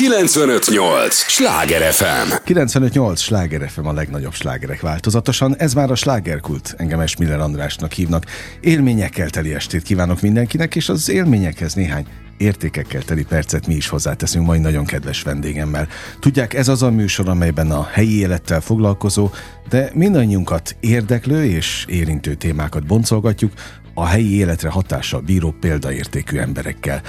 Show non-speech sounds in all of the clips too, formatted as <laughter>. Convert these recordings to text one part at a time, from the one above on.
958! Sláger FM! 958! Sláger FM a legnagyobb slágerek változatosan. Ez már a slágerkult. Engem Esmiller Andrásnak hívnak. Élményekkel teli estét kívánok mindenkinek, és az élményekhez néhány értékekkel teli percet mi is hozzáteszünk mai nagyon kedves vendégemmel. Tudják, ez az a műsor, amelyben a helyi élettel foglalkozó, de mindannyiunkat érdeklő és érintő témákat boncolgatjuk, a helyi életre hatással bíró példaértékű emberekkel.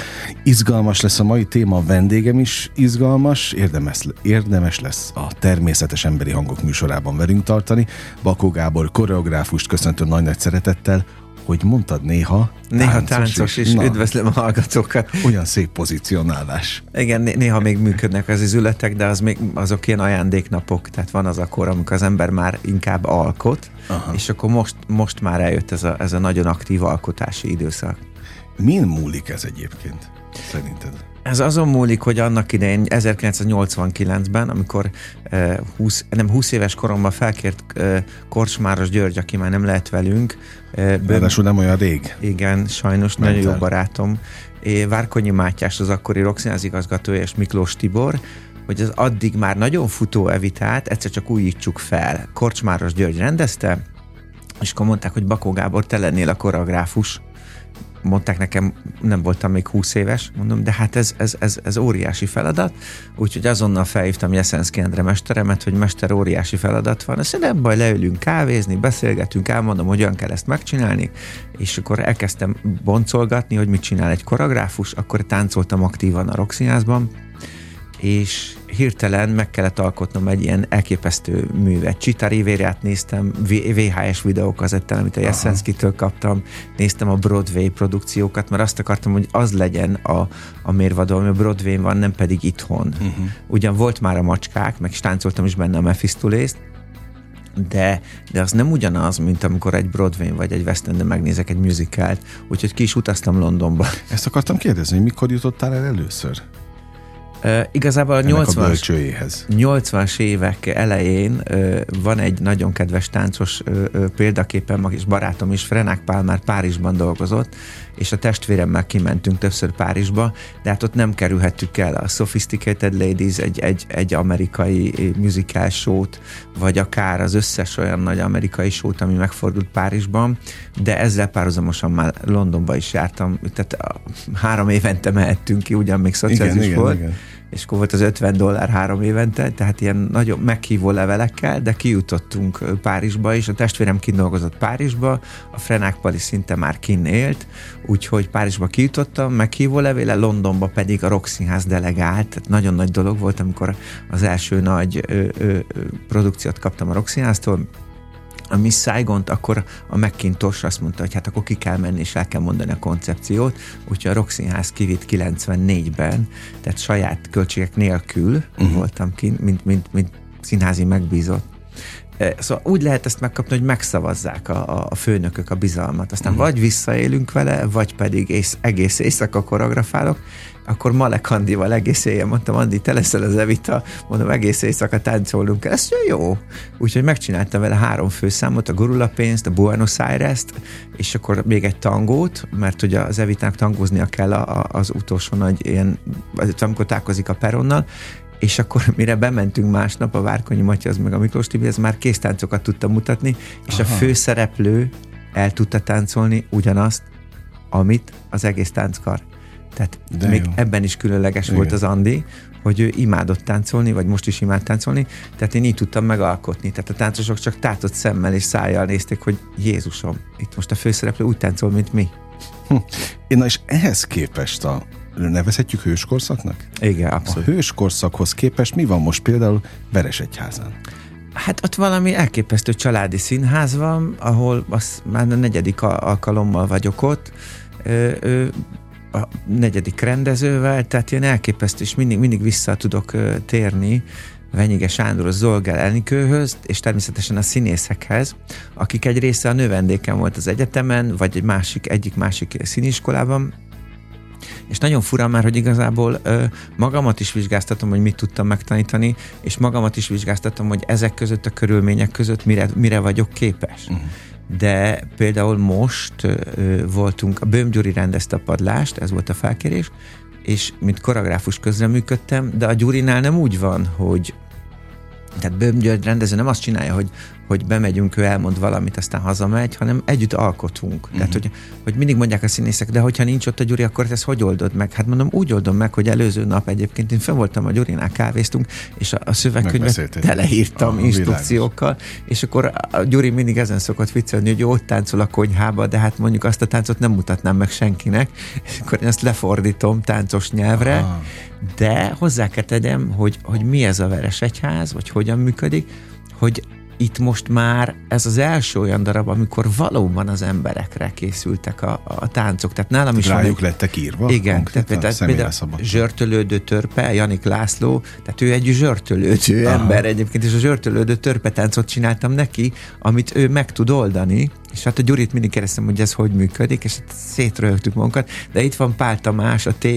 Izgalmas lesz a mai téma, a vendégem is izgalmas, érdemes, érdemes lesz a természetes emberi hangok műsorában velünk tartani. Bakó Gábor koreográfust köszöntöm nagy-nagy szeretettel, hogy mondtad néha Néha táncos, táncos és Na, üdvözlöm a hallgatókat. Olyan szép pozicionálás. Igen, néha még működnek az izületek, de az még, azok ilyen ajándéknapok, tehát van az akkor, amikor az ember már inkább alkot, Aha. és akkor most, most már eljött ez a, ez a nagyon aktív alkotási időszak. Min múlik ez egyébként, szerinted? Ez azon múlik, hogy annak idején 1989-ben, amikor uh, 20, nem 20 éves koromban felkért uh, Korcsmáros György, aki már nem lehet velünk. Ráadásul nem olyan rég. Igen, sajnos Mentel. nagyon jó barátom. Várkonyi Mátyás, az akkori Roxináz igazgatója, és Miklós Tibor, hogy az addig már nagyon futó evitát egyszer csak újítsuk fel. Korcsmáros György rendezte, és akkor mondták, hogy Bakó Gábor, te lennél a koreográfus mondták nekem, nem voltam még 20 éves, mondom, de hát ez, ez, ez, ez óriási feladat, úgyhogy azonnal felhívtam Jeszenszki Endre mesteremet, hogy mester óriási feladat van, azt nem baj, leülünk kávézni, beszélgetünk, elmondom, hogyan kell ezt megcsinálni, és akkor elkezdtem boncolgatni, hogy mit csinál egy koreográfus, akkor táncoltam aktívan a Roxinázban, és hirtelen meg kellett alkotnom egy ilyen elképesztő művet. Csita Rivérát néztem, VHS videókazettán, amit a Jeszenszkitől kaptam, néztem a Broadway produkciókat, mert azt akartam, hogy az legyen a, a mérvadó, ami a Broadway van, nem pedig itthon. Uh-huh. Ugyan volt már a macskák, meg stáncoltam is benne a Mephistolészt, de, de az nem ugyanaz, mint amikor egy Broadway vagy egy West End megnézek egy musicalt, úgyhogy ki is utaztam Londonba. Ezt akartam kérdezni, hogy mikor jutottál el először? Uh, igazából a 80-as, 80-as évek elején uh, van egy nagyon kedves táncos uh, uh, példaképem, és barátom is, Frenák Pál már Párizsban dolgozott, és a testvéremmel kimentünk többször Párizsba, de hát ott nem kerülhettük el a Sophisticated Ladies, egy, egy, egy amerikai musical show-t, vagy akár az összes olyan nagy amerikai show ami megfordult Párizsban, de ezzel párhuzamosan már Londonba is jártam, tehát három évente mehettünk ki, ugyan még szociális igen, volt. Igen, igen és akkor volt az 50 dollár három évente, tehát ilyen nagyon meghívó levelekkel, de kijutottunk Párizsba, és a testvérem kidolgozott Párizsba, a Frenák Pali szinte már kin élt, úgyhogy Párizsba kijutottam, meghívó levéle, Londonba pedig a Roxinház delegált, tehát nagyon nagy dolog volt, amikor az első nagy ö, ö, produkciót kaptam a Roxinháztól, a Miss saigon akkor a McIntosh azt mondta, hogy hát akkor ki kell menni, és el kell mondani a koncepciót, úgyhogy a Rock Színház kivitt 94-ben, tehát saját költségek nélkül uh-huh. voltam ki, mint, mint, mint színházi megbízott. E, szóval úgy lehet ezt megkapni, hogy megszavazzák a, a főnökök a bizalmat. Aztán uh-huh. vagy visszaélünk vele, vagy pedig ész, egész éjszaka koreografálok, akkor Malek Andival egész éjjel mondtam, Andi, te leszel az Evita, mondom, egész éjszaka táncolunk. Ez jó. Úgyhogy megcsináltam vele három főszámot, a Gurula pénzt, a Buenos Aires-t, és akkor még egy tangót, mert ugye az Evitának tangóznia kell a, a, az utolsó nagy ilyen, amikor tákozik a peronnal, és akkor mire bementünk másnap, a Várkonyi Matyaz meg a Miklós Tibi, ez már késztáncokat tudta mutatni, és Aha. a főszereplő el tudta táncolni ugyanazt, amit az egész tánckar. Tehát De még jó. ebben is különleges Igen. volt az Andi, hogy ő imádott táncolni, vagy most is imád táncolni, tehát én így tudtam megalkotni. Tehát a táncosok csak tátott szemmel és szájjal nézték, hogy Jézusom, itt most a főszereplő úgy táncol, mint mi. Hm. Na és ehhez képest a nevezhetjük hőskorszaknak? Igen, abszolút. A hőskorszakhoz képest mi van most például Veresegyházán? Hát ott valami elképesztő családi színház van, ahol az már a negyedik alkalommal vagyok ott. Ö, ö, a negyedik rendezővel, tehát ilyen elképesztő, és mindig, mindig vissza tudok térni Venyige Sándor Zolgál Elnikőhöz, és természetesen a színészekhez, akik egy része a növendéken volt az egyetemen, vagy egy másik, egyik másik színiskolában, és nagyon fura már, hogy igazából ö, magamat is vizsgáztatom, hogy mit tudtam megtanítani, és magamat is vizsgáztatom, hogy ezek között a körülmények között mire, mire vagyok képes. Uh-huh de például most ö, voltunk, a Böhm Gyuri rendezte a padlást, ez volt a felkérés, és mint koreográfus közreműködtem, de a Gyurinál nem úgy van, hogy tehát Böhm György rendező nem azt csinálja, hogy, hogy bemegyünk, ő elmond valamit, aztán hazamegy, hanem együtt alkotunk. Uh-huh. Tehát, hogy, hogy mindig mondják a színészek, de hogyha nincs ott a Gyuri, akkor ezt hogy oldod meg? Hát mondom, úgy oldom meg, hogy előző nap egyébként én fenn voltam a Gyurinál, kávéztunk, és a, a szövegkönyvet teleírtam ah, instrukciókkal, világos. és akkor a Gyuri mindig ezen szokott viccelni, hogy ott táncol a konyhába, de hát mondjuk azt a táncot nem mutatnám meg senkinek, és akkor én ezt lefordítom táncos nyelvre, ah de hozzá kell tegyem, hogy, hogy mi ez a veres egyház, vagy hogyan működik, hogy itt most már ez az első olyan darab, amikor valóban az emberekre készültek a, a táncok. Tehát nálam is Rájuk egy, lettek írva? Igen, tehát, tehát például zsörtölődő törpe, Janik László, tehát ő egy zsörtölődő Aha. ember egyébként, és a zsörtölődő törpe táncot csináltam neki, amit ő meg tud oldani, és hát a Gyurit mindig kérdeztem, hogy ez hogy működik, és hát szétröhögtük magunkat, de itt van Pál Tamás, a T.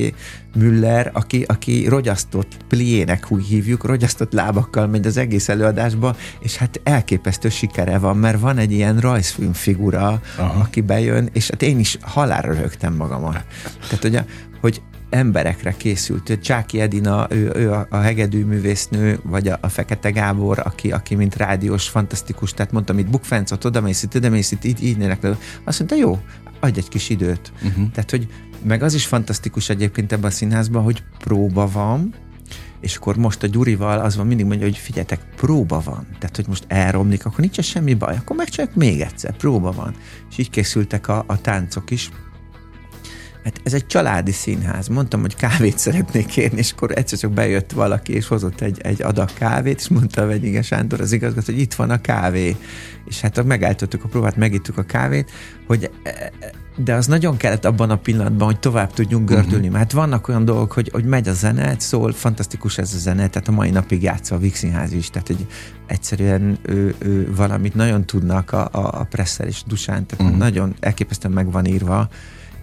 Müller, aki, aki rogyasztott, pliének úgy hívjuk, rogyasztott lábakkal megy az egész előadásba, és hát elképesztő sikere van, mert van egy ilyen rajzfilm figura, Aha. aki bejön, és hát én is halálra rögtem magamat. Tehát, ugye, hogy emberekre készült. Csáki Edina, ő, ő a, a hegedű művésznő, vagy a, a Fekete Gábor, aki, aki mint rádiós, fantasztikus, tehát mondtam, itt bukfencot, odamész itt, odamész itt, így, így nélek. Azt mondta, jó, adj egy kis időt. Uh-huh. Tehát, hogy meg az is fantasztikus egyébként ebben a színházban, hogy próba van, és akkor most a Gyurival az van, mindig mondja, hogy figyeljetek, próba van. Tehát, hogy most elromlik, akkor nincs semmi baj, akkor megcsináljuk még egyszer, próba van. És így készültek a, a táncok is. Hát ez egy családi színház. Mondtam, hogy kávét szeretnék kérni, és akkor egyszer csak bejött valaki, és hozott egy, egy adag kávét, és mondta a Vegyige Sándor, az igazgató, hogy itt van a kávé. És hát megállítottuk a próbát, megittük a kávét, hogy de az nagyon kellett abban a pillanatban, hogy tovább tudjunk gördülni. Uh-huh. Mert vannak olyan dolgok, hogy, hogy megy a zene, szól, fantasztikus ez a zene, tehát a mai napig játsza a Vixinház is, tehát hogy egyszerűen ő, ő valamit nagyon tudnak a, a, a Presszer és Dusán, tehát uh-huh. nagyon elképesztően meg van írva,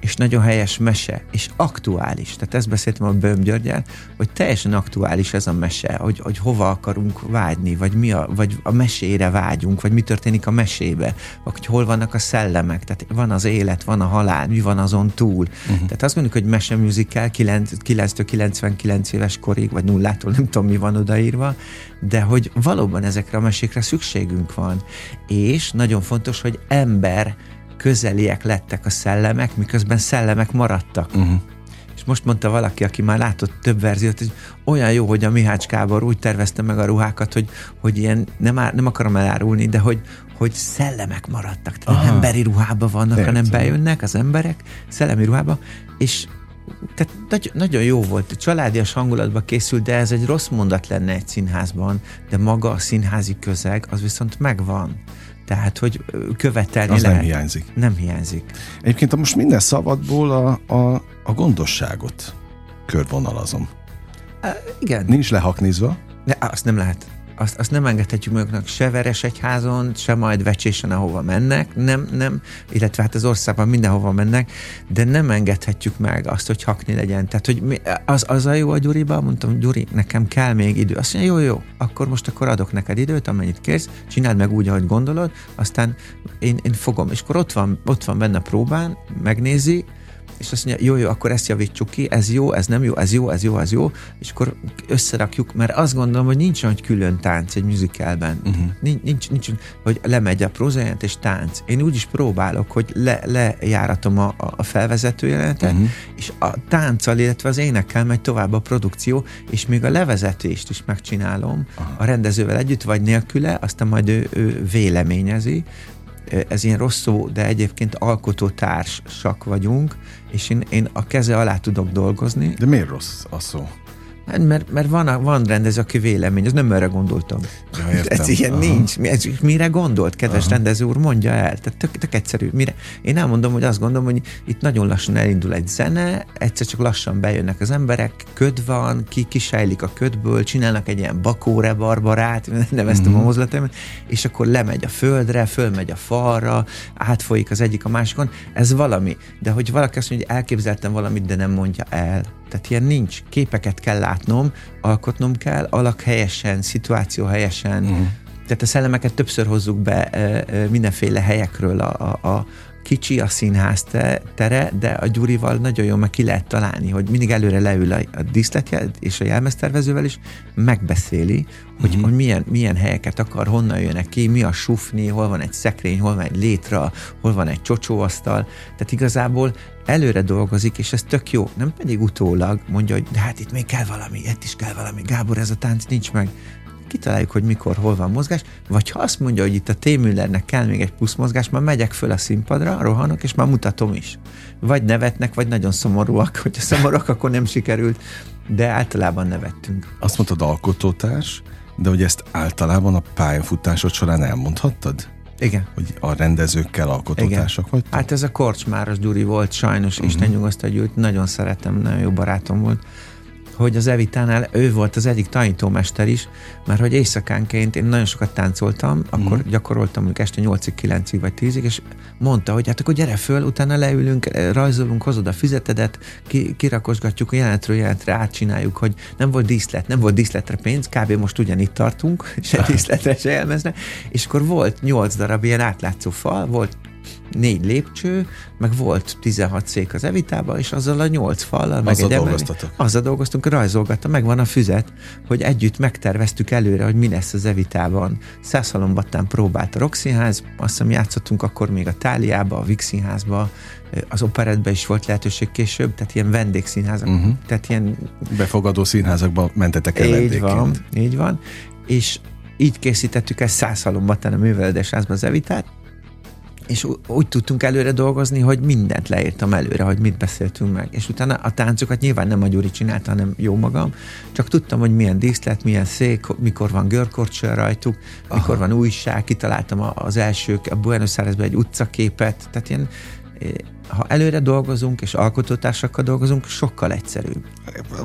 és nagyon helyes mese, és aktuális. Tehát ezt beszéltem a Böhm Györgyel, hogy teljesen aktuális ez a mese, hogy, hogy hova akarunk vágyni, vagy, mi a, vagy a mesére vágyunk, vagy mi történik a mesébe, vagy hogy hol vannak a szellemek, tehát van az élet, van a halál, mi van azon túl. Uh-huh. Tehát azt mondjuk, hogy mese musical 9-99 éves korig, vagy nullától, nem tudom mi van odaírva, de hogy valóban ezekre a mesékre szükségünk van. És nagyon fontos, hogy ember közeliek lettek a szellemek, miközben szellemek maradtak. Uh-huh. És most mondta valaki, aki már látott több verziót, hogy olyan jó, hogy a Mihács Kábor úgy tervezte meg a ruhákat, hogy, hogy ilyen, nem, á, nem akarom elárulni, de hogy, hogy szellemek maradtak. Tehát nem emberi ruhába vannak, Értem. hanem bejönnek az emberek szellemi ruhába, és tehát nagy, nagyon jó volt, családias hangulatba készült, de ez egy rossz mondat lenne egy színházban, de maga a színházi közeg, az viszont megvan. Tehát, hogy követelni Az lehet. nem hiányzik. Nem hiányzik. Egyébként most minden szabadból a, a, a gondosságot körvonalazom. Uh, igen. Nincs lehaknizva. De azt nem lehet azt, azt nem engedhetjük maguknak se veres egyházon, se majd vecsésen, ahova mennek, nem, nem, illetve hát az országban mindenhova mennek, de nem engedhetjük meg azt, hogy hakni legyen. Tehát, hogy mi, az, az a jó a Gyuriba, mondtam, Gyuri, nekem kell még idő. Azt mondja, jó, jó, akkor most akkor adok neked időt, amennyit kérsz, csináld meg úgy, ahogy gondolod, aztán én, én fogom. És akkor ott van, ott van benne a próbán, megnézi, és azt mondja, jó, jó, akkor ezt javítsuk ki, ez jó, ez nem jó, ez jó, ez jó, ez jó, és akkor összerakjuk, mert azt gondolom, hogy nincs olyan külön tánc egy musicalben. Uh-huh. Nincs, nincs, nincs, hogy lemegy a prózajelent és tánc. Én úgy is próbálok, hogy le, lejáratom a, a felvezető jelenetet, uh-huh. és a tánccal, illetve az énekkel megy tovább a produkció, és még a levezetést is megcsinálom uh-huh. a rendezővel együtt, vagy nélküle, aztán majd ő, ő véleményezi, ez ilyen rossz szó, de egyébként alkotótársak vagyunk, és én, én a keze alá tudok dolgozni. De miért rossz a szó? Hát mert, mert van, van rendező, aki vélemény, ez nem erre gondoltam. Ja, értem. Ez ilyen Aha. nincs. Ez, mire gondolt, kedves Aha. rendező úr, mondja el. Tehát tök, tök egyszerű. Mire? Én elmondom, hogy azt gondolom, hogy itt nagyon lassan elindul egy zene, egyszer csak lassan bejönnek az emberek, köd van, ki kisejlik a ködből, csinálnak egy ilyen bakóre barbarát, <laughs> neveztem mm-hmm. a mozlatemet, és akkor lemegy a földre, fölmegy a falra, átfolyik az egyik a másikon. Ez valami. De hogy valaki azt mondja, hogy elképzeltem valamit, de nem mondja el tehát ilyen nincs. Képeket kell látnom, alkotnom kell, alak helyesen, szituáció helyesen. Uh-huh. Tehát a szellemeket többször hozzuk be mindenféle helyekről a, a, a, kicsi a színház tere, de a Gyurival nagyon jól meg ki lehet találni, hogy mindig előre leül a, a díszletjel és a jelmeztervezővel is, megbeszéli, hogy, uh-huh. hogy milyen, milyen helyeket akar, honnan jönnek ki, mi a sufni, hol van egy szekrény, hol van egy létra, hol van egy csocsóasztal. Tehát igazából előre dolgozik, és ez tök jó. Nem pedig utólag mondja, hogy de hát itt még kell valami, itt is kell valami. Gábor, ez a tánc nincs meg kitaláljuk, hogy mikor, hol van mozgás, vagy ha azt mondja, hogy itt a T-Müllernek kell még egy plusz mozgás, már megyek föl a színpadra, rohanok, és már mutatom is. Vagy nevetnek, vagy nagyon szomorúak, hogyha szomorúak, akkor nem sikerült, de általában nevettünk. Azt mondtad alkotótárs, de hogy ezt általában a pályafutásod során elmondhattad? Igen. Hogy a rendezőkkel alkotótársak vagy? Hát ez a Korcsmáros Gyuri volt sajnos, uh-huh. Isten nyugosztal gyűjt, nagyon szeretem, nagyon jó barátom volt hogy az Evitánál ő volt az egyik tanítómester is, mert hogy éjszakánként én nagyon sokat táncoltam, akkor mm. gyakoroltam mondjuk este 8-ig, 9-ig vagy 10-ig, és mondta, hogy hát akkor gyere föl, utána leülünk, rajzolunk, hozod a fizetedet, ki, kirakosgatjuk jelenetről jelentre, átcsináljuk, hogy nem volt díszlet, nem volt díszletre pénz, kb. most ugyanitt tartunk, <laughs> se díszletre, se elmezne, és akkor volt 8 darab ilyen átlátszó fal, volt négy lépcső, meg volt 16 szék az evitában, és azzal a nyolc fallal, meg egy dolgoztatok. Azzal dolgoztunk, rajzolgatta, megvan a füzet, hogy együtt megterveztük előre, hogy mi lesz az evitában. Százhalombattán próbált a Rokszínház, azt hiszem játszottunk akkor még a Táliába, a Vix Színházba, az operetben is volt lehetőség később, tehát ilyen vendégszínházak, uh-huh. tehát ilyen... Befogadó színházakba mentetek el Így vendégként. van, így van, és így készítettük ezt száz halombattán a művelődésházban az evitát, és úgy tudtunk előre dolgozni, hogy mindent leírtam előre, hogy mit beszéltünk meg. És utána a táncokat nyilván nem a Gyuri csinálta, hanem jó magam, csak tudtam, hogy milyen díszlet, milyen szék, mikor van görkorcső rajtuk, Aha. mikor van újság, kitaláltam az első, a Buenos Airesben egy utcaképet, tehát ilyen ha előre dolgozunk és alkotótársakkal dolgozunk, sokkal egyszerűbb.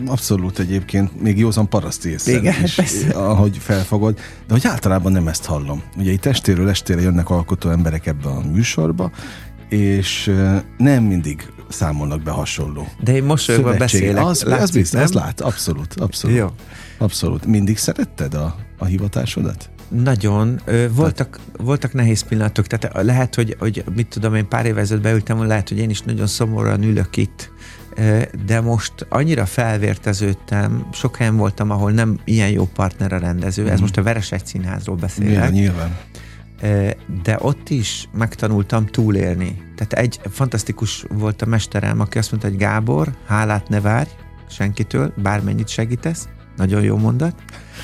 Abszolút egyébként, még józan paraszti Igen, is, persze. ahogy felfogod, de hogy általában nem ezt hallom. Ugye itt estéről estére jönnek alkotó emberek ebbe a műsorba, és nem mindig számolnak be hasonló. De én mosolyogva beszélek. Az, látszik, az biztos, az lát, abszolút, abszolút. Jó. Abszolút. Mindig szeretted a, a hivatásodat? Nagyon. Ö, voltak, voltak nehéz pillanatok, tehát lehet, hogy, hogy mit tudom, én pár évvel ezelőtt beültem, lehet, hogy én is nagyon szomorúan ülök itt, de most annyira felvérteződtem, sok helyen voltam, ahol nem ilyen jó partner a rendező, mm. ez mhm. most a Veresegy Színházról beszélek. Nyilván, nyilván. De ott is megtanultam túlélni. Tehát egy fantasztikus volt a mesterem, aki azt mondta, hogy Gábor, hálát ne várj senkitől, bármennyit segítesz, nagyon jó mondat.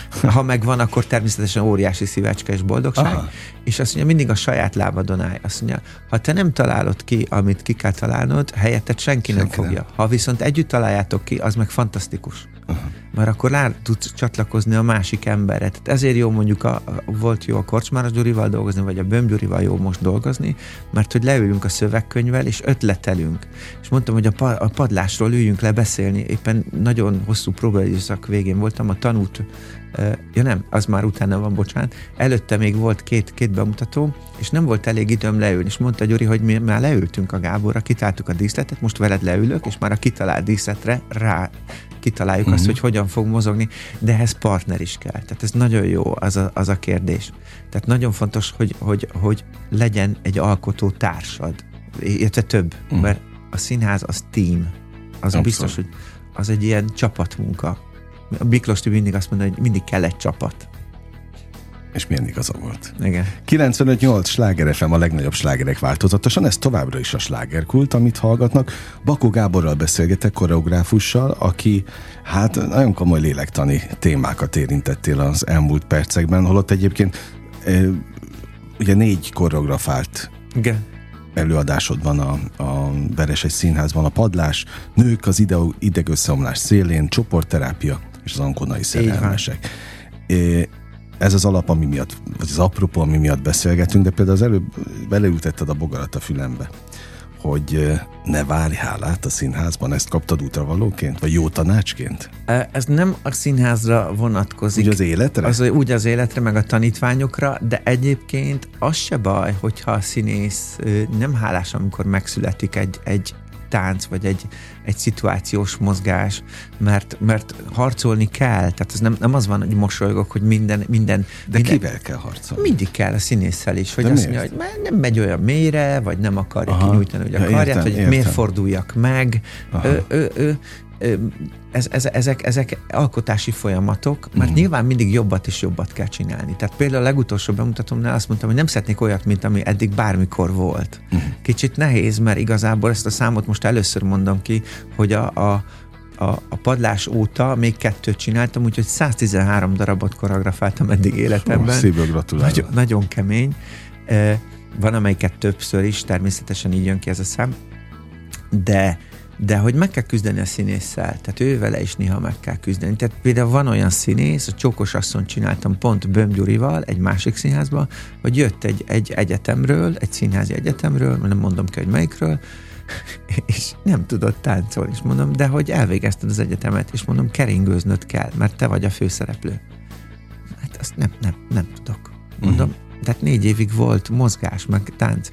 <laughs> Ha megvan, akkor természetesen óriási szívecske és boldogság. Aha. És azt mondja, mindig a saját lábadon állj. Azt mondja, ha te nem találod ki, amit ki kell találnod, helyetted senki, senki nem fogja. Nem. Ha viszont együtt találjátok ki, az meg fantasztikus. Aha. Mert akkor rá tudsz csatlakozni a másik emberre. Tehát ezért jó mondjuk a, volt jó a Korcsmáros Gyurival dolgozni, vagy a Böm Gyurival jó most dolgozni, mert hogy leülünk a szövegkönyvvel, és ötletelünk. És mondtam, hogy a, pa, a padlásról üljünk le beszélni. Éppen nagyon hosszú próbaidőszak végén voltam, a tanút ja nem, az már utána van, bocsánat, előtte még volt két, két bemutató, és nem volt elég időm leülni, és mondta Gyuri, hogy mi már leültünk a Gáborra, kitáltuk a díszletet, most veled leülök, és már a kitalált díszletre rá kitaláljuk uh-huh. azt, mhm. hogy hogyan fog mozogni, de ehhez partner is kell. Tehát ez nagyon jó, az a, az a kérdés. Tehát nagyon fontos, hogy, hogy, hogy legyen egy alkotó társad, illetve több, uh-huh. mert a színház az team. Az Abszolút. biztos, hogy az egy ilyen csapatmunka a Miklós mindig azt mondta, hogy mindig kell egy csapat. És milyen igaza volt. Igen. 95-8 sláger FM a legnagyobb slágerek változatosan, ez továbbra is a slágerkult, amit hallgatnak. Bakó Gáborral beszélgetek, koreográfussal, aki hát nagyon komoly lélektani témákat érintettél az elmúlt percekben, holott egyébként ugye négy koreografált Igen előadásod van a, a Veres egy színházban, a padlás, nők az ide, idegösszeomlás szélén, csoportterápia, és az ankonai szerelmesek. Ez az alap, ami miatt, vagy az apropó, ami miatt beszélgetünk, de például az előbb beleültetted a bogarat a fülembe hogy ne várj hálát a színházban, ezt kaptad útravalóként, vagy jó tanácsként? Ez nem a színházra vonatkozik. Úgy az életre? Az, úgy az életre, meg a tanítványokra, de egyébként az se baj, hogyha a színész nem hálás, amikor megszületik egy, egy tánc, vagy egy, egy szituációs mozgás, mert, mert harcolni kell, tehát ez nem, nem az van, hogy mosolygok, hogy minden... minden De minden, kivel kell harcolni? Mindig kell a színésszel is, hogy De azt miért? mondja, hogy nem megy olyan mélyre, vagy nem akarja Aha. kinyújtani, hogy a karját, értem, hogy értem. miért forduljak meg. Ö, ö, ö, ez, ez, ezek, ezek alkotási folyamatok, mert mm. nyilván mindig jobbat és jobbat kell csinálni. Tehát például a legutolsó bemutatómnál azt mondtam, hogy nem szeretnék olyat, mint ami eddig bármikor volt. Mm. Kicsit nehéz, mert igazából ezt a számot most először mondom ki, hogy a, a a, a padlás óta még kettőt csináltam, úgyhogy 113 darabot koreografáltam eddig életemben. Szívből gratulálok. Nagyon, nagyon kemény. Van amelyiket többször is, természetesen így jön ki ez a szám, de de hogy meg kell küzdeni a színésszel, tehát ő vele is néha meg kell küzdeni. Tehát például van olyan színész, a Csókos asszony csináltam pont Böm Gyurival egy másik színházba, hogy jött egy, egy egyetemről, egy színházi egyetemről, nem mondom ki, hogy melyikről, <laughs> és nem tudott táncolni, és mondom, de hogy elvégezted az egyetemet, és mondom, keringőznöd kell, mert te vagy a főszereplő. Hát azt nem, nem, nem tudok. Mondom, uh-huh. tehát négy évig volt mozgás, meg tánc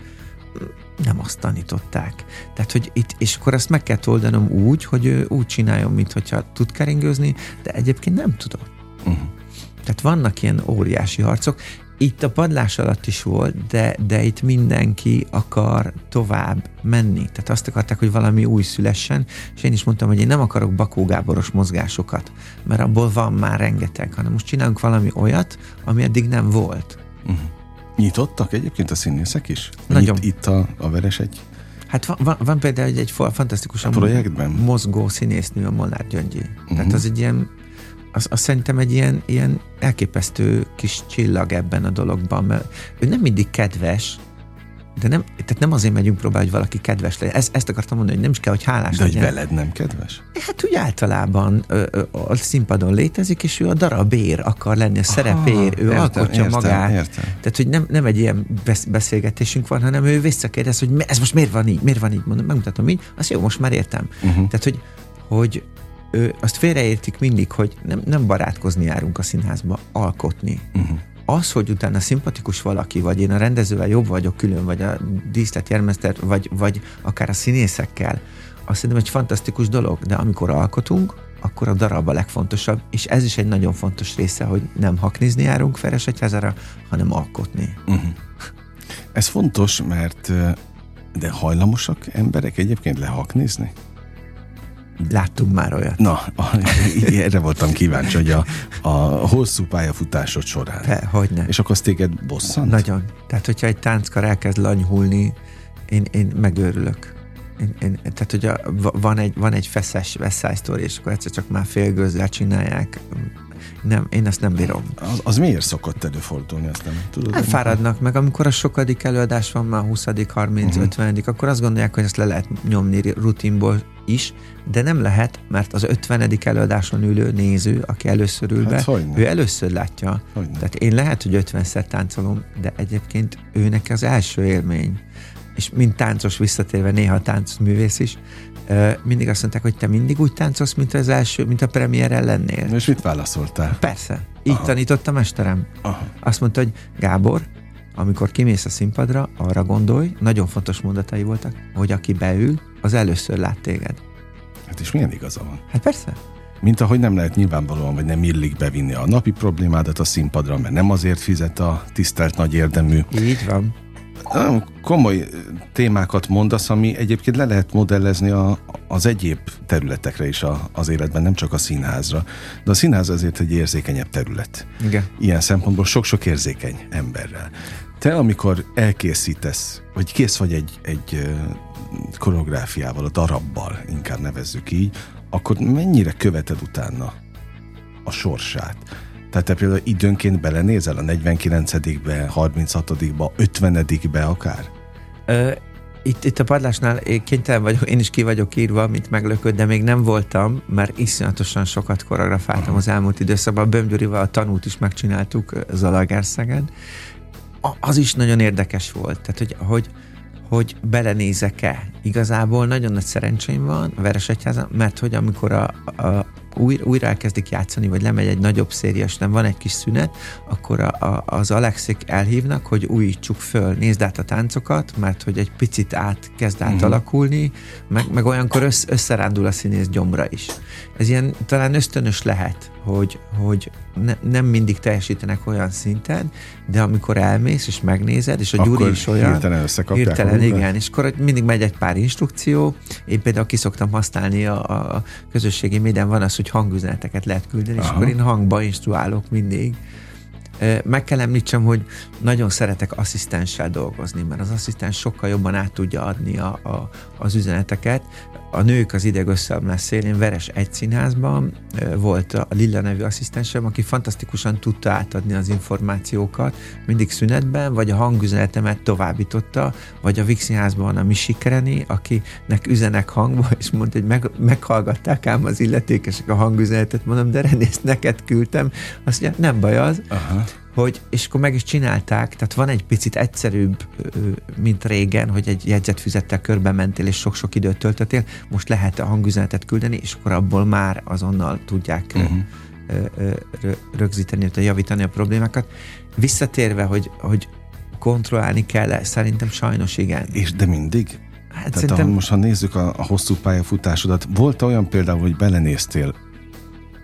nem azt tanították. Tehát, hogy itt, és akkor azt meg kell oldanom úgy, hogy ő úgy csináljon, mintha tud keringőzni, de egyébként nem tudott. Uh-huh. Tehát vannak ilyen óriási harcok. Itt a padlás alatt is volt, de, de itt mindenki akar tovább menni. Tehát azt akarták, hogy valami új szülessen, és én is mondtam, hogy én nem akarok Bakó Gáboros mozgásokat, mert abból van már rengeteg, hanem most csinálunk valami olyat, ami eddig nem volt. Uh-huh. Nyitottak egyébként a színészek is? Nagyon. Itt, itt a, a Veres egy Hát van, van, van például egy, egy fantasztikusan projektben? mozgó színésznő, a Molnár Gyöngyi. Uh-huh. Tehát az egy ilyen, az, az szerintem egy ilyen, ilyen elképesztő kis csillag ebben a dologban, mert ő nem mindig kedves, de nem, tehát nem azért megyünk próbálni, hogy valaki kedves legyen. Ezt, ezt akartam mondani, hogy nem is kell, hogy hálás De legyen. hogy veled nem kedves? Hát úgy általában ö, ö, a színpadon létezik, és ő a darabér akar lenni, a szerepér, ő értem, alkotja értem, magát. Értem. Tehát, hogy nem, nem egy ilyen beszélgetésünk van, hanem ő visszakérdez, hogy ez most miért van így, miért van így, mondom, megmutatom így, azt jó, most már értem. Uh-huh. Tehát, hogy, hogy ő, azt félreértik mindig, hogy nem, nem barátkozni járunk a színházba, alkotni. Uh-huh az, hogy utána szimpatikus valaki, vagy én a rendezővel jobb vagyok külön, vagy a díszlet jelmezter, vagy, vagy akár a színészekkel, azt szerintem egy fantasztikus dolog, de amikor alkotunk, akkor a darab a legfontosabb, és ez is egy nagyon fontos része, hogy nem haknizni járunk Feresegyházára, hanem alkotni. Uh-huh. Ez fontos, mert de hajlamosak emberek egyébként lehaknizni? Láttunk már olyat. Na, <laughs> erre voltam kíváncsi, hogy a, a hosszú pályafutásod során. Te, hogy ne. És akkor az téged bosszant? Nagyon. Tehát, hogyha egy tánckar elkezd lanyhulni, én, én megőrülök. Én, én, tehát, hogy a, van egy, van egy feszes West és akkor egyszer csak már félgőzzel csinálják. Nem, én ezt nem bírom. Az, az miért szokott előfordulni? Azt nem tudod? Hát fáradnak meg, amikor a sokadik előadás van, már 20 30 uh-huh. 50 akkor azt gondolják, hogy ezt le lehet nyomni rutinból is, de nem lehet, mert az 50. előadáson ülő néző, aki először ül hát be, ő először látja. Hogyne. Tehát én lehet, hogy 50-szer táncolom, de egyébként őnek az első élmény. És mint táncos visszatérve, néha táncművész is, mindig azt mondták, hogy te mindig úgy táncolsz, mint az első, mint a premier lennél. És mit válaszoltál? Persze. Így Aha. tanított a mesterem. Aha. Azt mondta, hogy Gábor, amikor kimész a színpadra, arra gondolj, nagyon fontos mondatai voltak, hogy aki beül, az először lát téged. Hát és milyen igaza van? Hát persze. Mint ahogy nem lehet nyilvánvalóan, vagy nem illik bevinni a napi problémádat a színpadra, mert nem azért fizet a tisztelt nagy érdemű. Így van. Nagyon komoly témákat mondasz, ami egyébként le lehet modellezni a, az egyéb területekre is a, az életben, nem csak a színházra. De a színház azért egy érzékenyebb terület. Igen. Ilyen szempontból sok-sok érzékeny emberrel. Te, amikor elkészítesz, vagy kész vagy egy, egy koreográfiával, a darabbal, inkább nevezzük így, akkor mennyire követed utána a sorsát? Tehát te például időnként belenézel a 49-be, 36-ba, 50-be akár? Ö, itt, itt a padlásnál én kénytelen vagyok, én is ki vagyok írva, mint meglököd, de még nem voltam, mert iszonyatosan sokat koreografáltam Aha. az elmúlt időszakban. A Bömgyurival a tanút is megcsináltuk Zalaegerszegen. Az is nagyon érdekes volt. Tehát, hogy, hogy hogy belenézek-e. Igazából nagyon nagy szerencsém van a Veresegyházan, mert hogy amikor a, a újra, újra elkezdik játszani, vagy lemegy egy nagyobb széria, és nem van egy kis szünet, akkor a, a, az Alexik elhívnak, hogy újítsuk föl, nézd át a táncokat, mert hogy egy picit át kezd mhm. átalakulni, uh-huh. meg, meg olyankor össz, összerándul a színész gyomra is. Ez ilyen talán ösztönös lehet, hogy, hogy ne, nem mindig teljesítenek olyan szinten, de amikor elmész és megnézed, és a akkor Gyuri is olyan... Hirtelen összekapják. Hirtelen, igen, és akkor mindig megy egy pár instrukció. Én például ki szoktam használni a, a közösségi médián van az, hogy hangüzeneteket lehet küldeni, Aha. és akkor én hangba instruálok mindig. Meg kell említsem, hogy nagyon szeretek asszisztenssel dolgozni, mert az asszisztens sokkal jobban át tudja adni a, a, az üzeneteket a nők az ideg összeomlás szélén Veres egy színházban volt a Lilla nevű asszisztensem, aki fantasztikusan tudta átadni az információkat, mindig szünetben, vagy a hangüzenetemet továbbította, vagy a Vix színházban a Misi Kereni, akinek üzenek hangba, <laughs> és mondta, hogy meg, meghallgatták ám az illetékesek a hangüzenetet, mondom, de Renész, neked küldtem, azt mondja, nem baj az, Aha hogy, és akkor meg is csinálták, tehát van egy picit egyszerűbb, mint régen, hogy egy jegyzetfüzettel körbe mentél, és sok-sok időt töltöttél, most lehet a hangüzenetet küldeni, és akkor abból már azonnal tudják uh-huh. rögzíteni, vagy javítani a problémákat. Visszatérve, hogy, hogy kontrollálni kell szerintem sajnos igen. És de mindig? Hát Tehát szerintem... most ha nézzük a, a hosszú pályafutásodat, volt olyan például, hogy belenéztél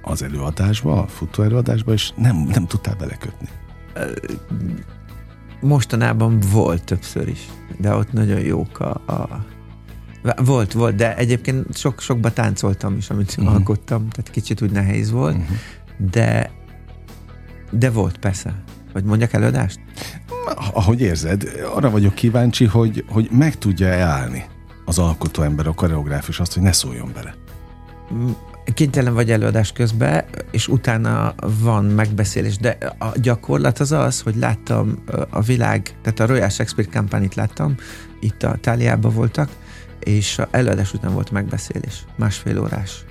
az előadásba, a futó előadásba, és nem, nem tudtál belekötni. Mostanában volt többször is, de ott nagyon jók a, a volt, volt, de egyébként sok, sokba táncoltam is, amit uh-huh. alkottam, tehát kicsit úgy nehéz volt, uh-huh. de de volt persze. Vagy mondjak előadást? Ahogy érzed, arra vagyok kíváncsi, hogy, hogy meg tudja-e állni az alkotó ember, a koreográfus azt, hogy ne szóljon bele kénytelen vagy előadás közben, és utána van megbeszélés, de a gyakorlat az az, hogy láttam a világ, tehát a Royal Shakespeare kampányit láttam, itt a Táliában voltak, és a előadás után volt megbeszélés, másfél órás.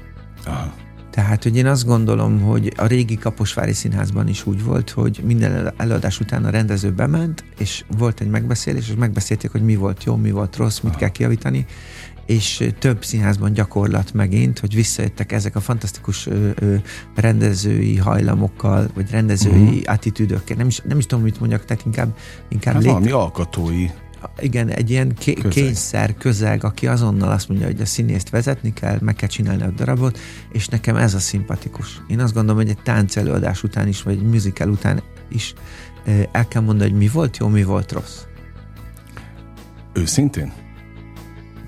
Aha. Tehát, hogy én azt gondolom, hogy a régi Kaposvári Színházban is úgy volt, hogy minden előadás után a rendező bement, és volt egy megbeszélés, és megbeszélték, hogy mi volt jó, mi volt rossz, mit Aha. kell kiavítani, és több színházban gyakorlat megint, hogy visszajöttek ezek a fantasztikus ö, ö, rendezői hajlamokkal, vagy rendezői uh-huh. attitűdökkel. Nem is, nem is tudom, mit mondjak, tehát inkább... inkább hát lét... valami alkotói igen, egy ilyen ké- közeg. kényszer közeg, aki azonnal azt mondja, hogy a színészt vezetni kell, meg kell csinálni a darabot, és nekem ez a szimpatikus. Én azt gondolom, hogy egy tánc előadás után is, vagy egy musical után is el kell mondani, hogy mi volt jó, mi volt rossz. Őszintén?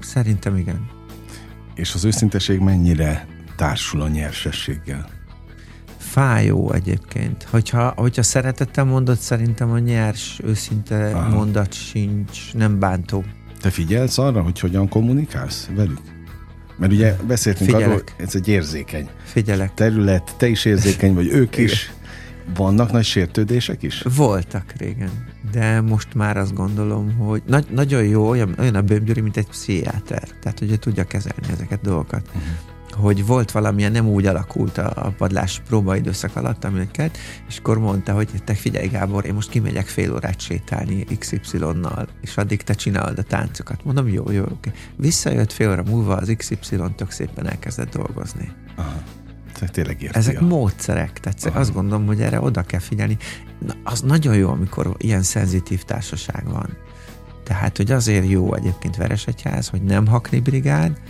Szerintem igen. És az őszinteség mennyire társul a nyersességgel? Fájó egyébként. Hogyha, hogyha szeretettel mondod, szerintem a nyers, őszinte Aha. mondat sincs, nem bántó. Te figyelsz arra, hogy hogyan kommunikálsz velük? Mert ugye beszéltünk Figyelek. arról, ez egy érzékeny Figyelek. terület, te is érzékeny vagy, ők <laughs> is. Vannak nagy sértődések is? Voltak régen, de most már azt gondolom, hogy nagy, nagyon jó, olyan, olyan a bőmgyőri, mint egy pszichiáter. Tehát, hogy tudja kezelni ezeket a dolgokat. Uh-huh hogy volt valamilyen, nem úgy alakult a, a padlás próbaidőszak alatt, amiket, és akkor mondta, hogy te figyelj Gábor, én most kimegyek fél órát sétálni XY-nal, és addig te csinálod a táncokat. Mondom, jó, jó, oké. Visszajött fél óra múlva az XY tök szépen elkezdett dolgozni. Aha. Tényleg érti Ezek módszerek, tehát Aha. azt gondolom, hogy erre oda kell figyelni. Na, az nagyon jó, amikor ilyen szenzitív társaság van. Tehát, hogy azért jó egyébként Veresegyház, hogy nem hakni brigád,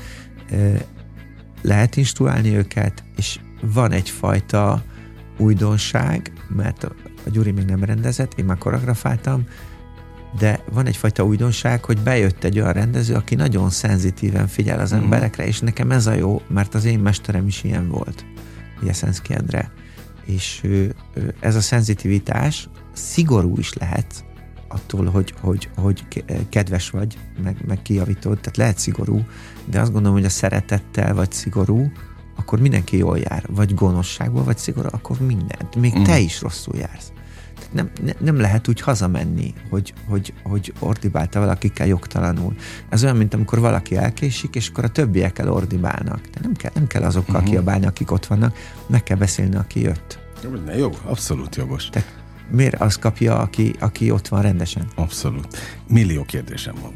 lehet instruálni őket, és van egyfajta újdonság, mert a Gyuri még nem rendezett, én már koreografáltam, de van egyfajta újdonság, hogy bejött egy olyan rendező, aki nagyon szenzitíven figyel az mm. emberekre, és nekem ez a jó, mert az én mesterem is ilyen volt, Jeszenszki Endre. És ez a szenzitivitás szigorú is lehet, attól, hogy, hogy, hogy kedves vagy, meg, meg kijavítod, tehát lehet szigorú, de azt gondolom, hogy a szeretettel vagy szigorú, akkor mindenki jól jár. Vagy gonoszságból, vagy szigorú, akkor mindent. Még mm. te is rosszul jársz. Nem, ne, nem lehet úgy hazamenni, hogy, hogy, hogy ordibálta valakikkel jogtalanul. Ez olyan, mint amikor valaki elkésik, és akkor a többiekkel ordibálnak. De nem kell, nem kell azokkal uh-huh. kiabálni, akik ott vannak, meg kell beszélni, aki jött. Jó, abszolút jogos. Tehát miért azt kapja, aki, aki ott van rendesen? Abszolút. Millió kérdésem van.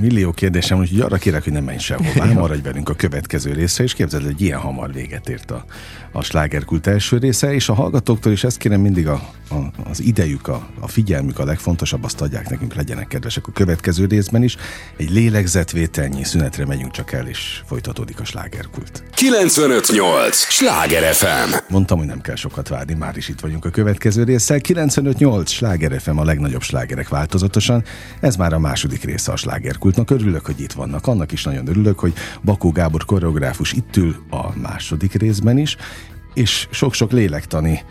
millió kérdésem, úgyhogy arra kérek, hogy nem menj sehová, maradj velünk a következő részre, és képzeld, hogy ilyen hamar véget ért a, a slágerkult első része, és a hallgatóktól is ezt kérem mindig a, a, az idejük, a, a figyelmük a legfontosabb, azt adják nekünk, legyenek kedvesek a következő részben is. Egy lélegzetvételnyi szünetre megyünk csak el, és folytatódik a slágerkult. 958! Sláger FM! Mondtam, hogy nem kell sokat várni, már is itt vagyunk a következő résszel. 958! Sláger FM a legnagyobb slágerek változatosan. Ez már a második része a slágerkultnak. Örülök, hogy itt vannak. Annak is nagyon örülök, hogy Bakó Gábor koreográfus itt ül a második részben is, és sok-sok lélektani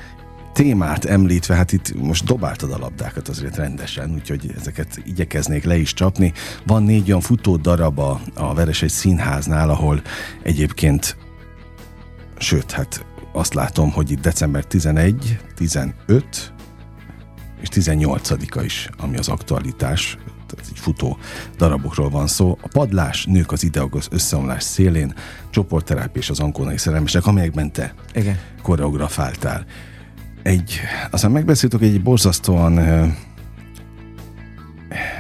témát említve, hát itt most dobáltad a labdákat azért rendesen, úgyhogy ezeket igyekeznék le is csapni. Van négy olyan futó darab a, a Veresegy színháznál, ahol egyébként sőt, hát azt látom, hogy itt december 11, 15 és 18-a is, ami az aktualitás, tehát egy futó darabokról van szó. A padlás, nők az ideogos összeomlás szélén, csoportterápia és az ankónai szerelmesek, amelyekben te Igen. koreografáltál. Egy, aztán megbeszéltük, egy borzasztóan ö,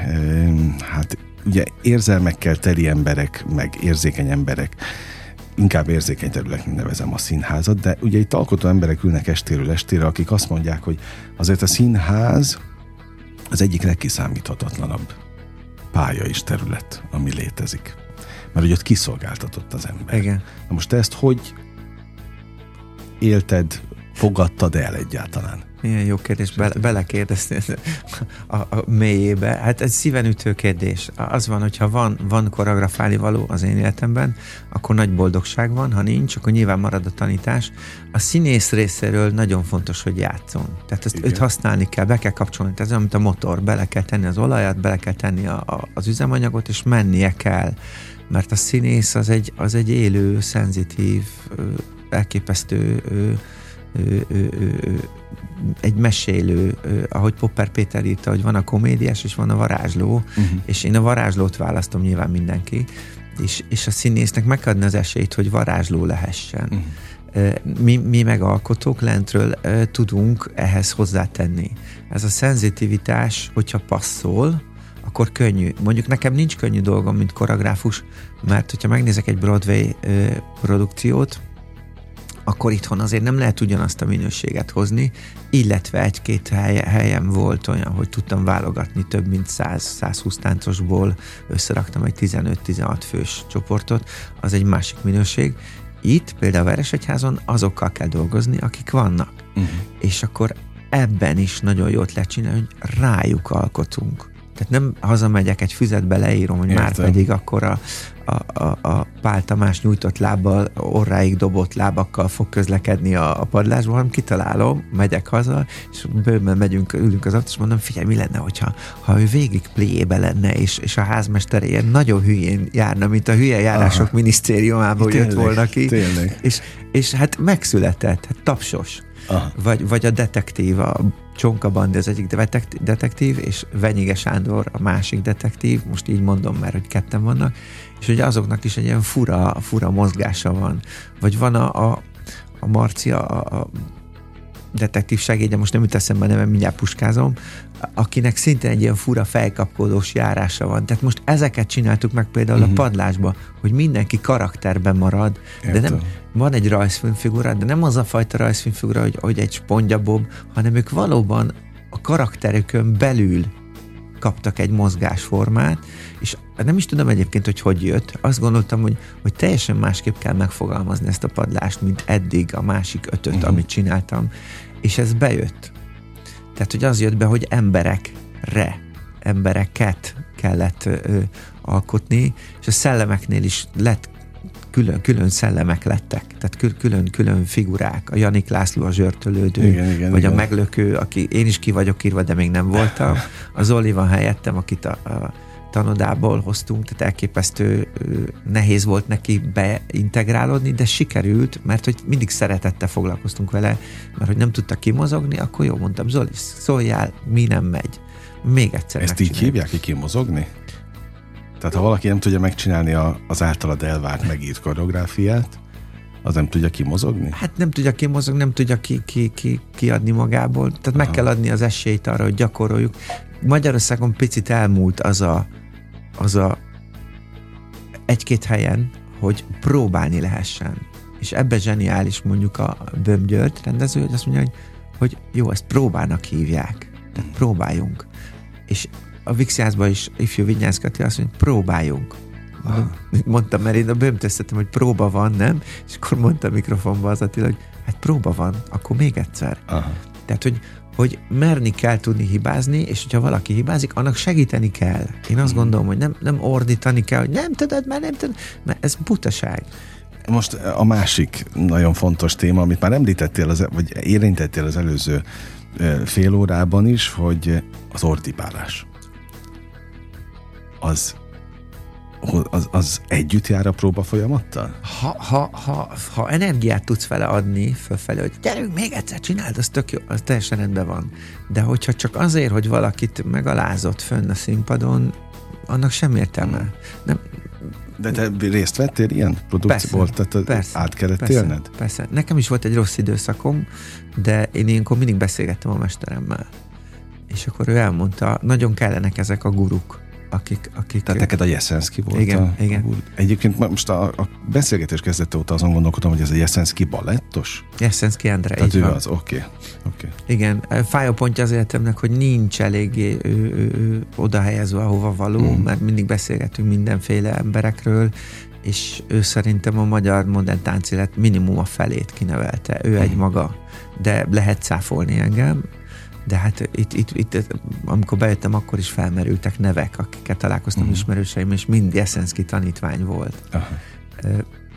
ö, hát ugye érzelmekkel teli emberek, meg érzékeny emberek inkább érzékeny területnek nevezem a színházat, de ugye itt alkotó emberek ülnek estéről estére, akik azt mondják, hogy azért a színház az egyik legkiszámíthatatlanabb pálya és terület, ami létezik. Mert hogy ott kiszolgáltatott az ember. Igen. Na most te ezt hogy élted, fogadtad el egyáltalán? Milyen jó kérdés, Be- belekérdeztél a, a mélyébe. Hát ez szívenütő kérdés. Az van, hogyha van, van koreografálni való az én életemben, akkor nagy boldogság van, ha nincs, akkor nyilván marad a tanítás. A színész részéről nagyon fontos, hogy játszon. Tehát ezt őt használni kell, be kell kapcsolni. Tehát ez olyan, mint a motor, bele kell tenni az olajat, bele kell tenni a, a, az üzemanyagot, és mennie kell. Mert a színész az egy, az egy élő, szenzitív, elképesztő ő, ő, ő, egy mesélő, ahogy Popper Péter írta, hogy van a komédiás és van a varázsló, uh-huh. és én a varázslót választom nyilván mindenki, és, és a színésznek megadni az esélyt, hogy varázsló lehessen. Uh-huh. Mi, mi megalkotók lentről tudunk ehhez hozzátenni. Ez a szenzitivitás, hogyha passzol, akkor könnyű. Mondjuk nekem nincs könnyű dolgom, mint koreográfus, mert hogyha megnézek egy Broadway produkciót, akkor itthon azért nem lehet ugyanazt a minőséget hozni, illetve egy-két helye, helyen volt olyan, hogy tudtam válogatni több mint 100-120 táncosból, összeraktam egy 15-16 fős csoportot, az egy másik minőség. Itt például a Veresegyházon azokkal kell dolgozni, akik vannak. Uh-huh. És akkor ebben is nagyon jót lehet csinálni, hogy rájuk alkotunk. Tehát nem hazamegyek, egy füzetbe leírom, hogy Értem. már pedig akkor a, a, a, a Pál Tamás nyújtott lábbal, orráig dobott lábakkal fog közlekedni a, a padlásban, hanem kitalálom, megyek haza, és bőven megyünk, ülünk az és mondom, figyelj, mi lenne, hogyha ha ő végig pléjébe lenne, és, és a házmester ilyen nagyon hülyén járna, mint a hülye járások Aha. minisztériumából tényleg, jött volna ki. Tényleg. És, és hát megszületett, hát tapsos. Aha. Vagy, vagy a detektív, a Csonka Bandi az egyik detektív, és Venyige Sándor a másik detektív, most így mondom, mert hogy ketten vannak, és hogy azoknak is egy ilyen fura, fura mozgása van. Vagy van a, a, a Marcia, a, a detektív segédje, most nem jut eszembe neve, mindjárt puskázom, akinek szintén egy ilyen fura fejkapkodós járása van. Tehát most ezeket csináltuk meg például uh-huh. a mhm. padlásba, hogy mindenki karakterben marad, Értem. de nem, van egy rajzfilmfigura, de nem az a fajta rajzfilmfigura, hogy, hogy egy spongyabob, hanem ők valóban a karakterükön belül kaptak egy mozgásformát, és nem is tudom egyébként, hogy hogy jött. Azt gondoltam, hogy, hogy teljesen másképp kell megfogalmazni ezt a padlást, mint eddig a másik ötöt, uh-huh. amit csináltam. És ez bejött. Tehát, hogy az jött be, hogy emberekre, embereket kellett ö, alkotni, és a szellemeknél is lett külön, külön szellemek lettek, tehát külön, külön figurák. A Janik László a zsörtölődő, igen, igen, vagy igen. a meglökő, aki én is ki vagyok írva, de még nem voltam. Az Zoli van helyettem, akit a, a tanodából hoztunk, tehát elképesztő nehéz volt neki beintegrálódni, de sikerült, mert hogy mindig szeretettel foglalkoztunk vele, mert hogy nem tudta kimozogni, akkor jó, mondtam, Zoli, szóljál, mi nem megy. Még egyszer Ezt így hívják ki kimozogni? Tehát ha valaki nem tudja megcsinálni a, az általad elvárt megírt koreográfiát, az nem tudja kimozogni? Hát nem tudja kimozogni, nem tudja ki, ki, ki, kiadni magából. Tehát Aha. meg kell adni az esélyt arra, hogy gyakoroljuk. Magyarországon picit elmúlt az a, az a egy-két helyen, hogy próbálni lehessen. És ebbe zseniális mondjuk a Böm György rendező, hogy azt mondja, hogy, hogy jó, ezt próbának hívják. Tehát próbáljunk. És a Vixiászban is ifjú Vinyászkati azt mondja, próbáljunk. Mondom, mondtam, mert én a bömtöztetem, hogy próba van, nem? És akkor mondta a mikrofonba az Attila, hogy hát próba van, akkor még egyszer. Aha. Tehát, hogy, hogy merni kell tudni hibázni, és hogyha valaki hibázik, annak segíteni kell. Én azt hmm. gondolom, hogy nem, nem ordítani kell, hogy nem tudod, mert nem tudod, mert ez butaság. Most a másik nagyon fontos téma, amit már említettél, az, vagy érintettél az előző fél órában is, hogy az ordibálás. Az az, az együtt jár a próba folyamattal? Ha, ha, ha, ha energiát tudsz vele adni fölfelé, hogy gyerünk, még egyszer csináld, az tök jó, az teljesen rendben van. De hogyha csak azért, hogy valakit megalázott fönn a színpadon, annak sem értelme. Hmm. Nem, de te részt vettél ilyen produkcióból? Tehát persze, át kellett persze, élned? Persze. Nekem is volt egy rossz időszakom, de én ilyenkor mindig beszélgettem a mesteremmel. És akkor ő elmondta, nagyon kellenek ezek a guruk akik... akik Tehát neked a Jeszenszki volt igen, a, igen. A, egyébként most a, a beszélgetés kezdete óta azon gondolkodom, hogy ez a Jeszenszki balettos? Jeszenszki Endre, Tehát ő van. az, oké. Okay, okay. Igen, fájó pontja az életemnek, hogy nincs eléggé ő, ő, ő, oda helyezve, ahova való, mm. mert mindig beszélgetünk mindenféle emberekről, és ő szerintem a magyar modern táncélet minimum a felét kinevelte. Ő mm. egy maga, de lehet cáfolni engem, de hát itt, itt, itt, amikor bejöttem, akkor is felmerültek nevek, akikkel találkoztam uh-huh. ismerőseim, és mind Jeszenszki tanítvány volt. Aha.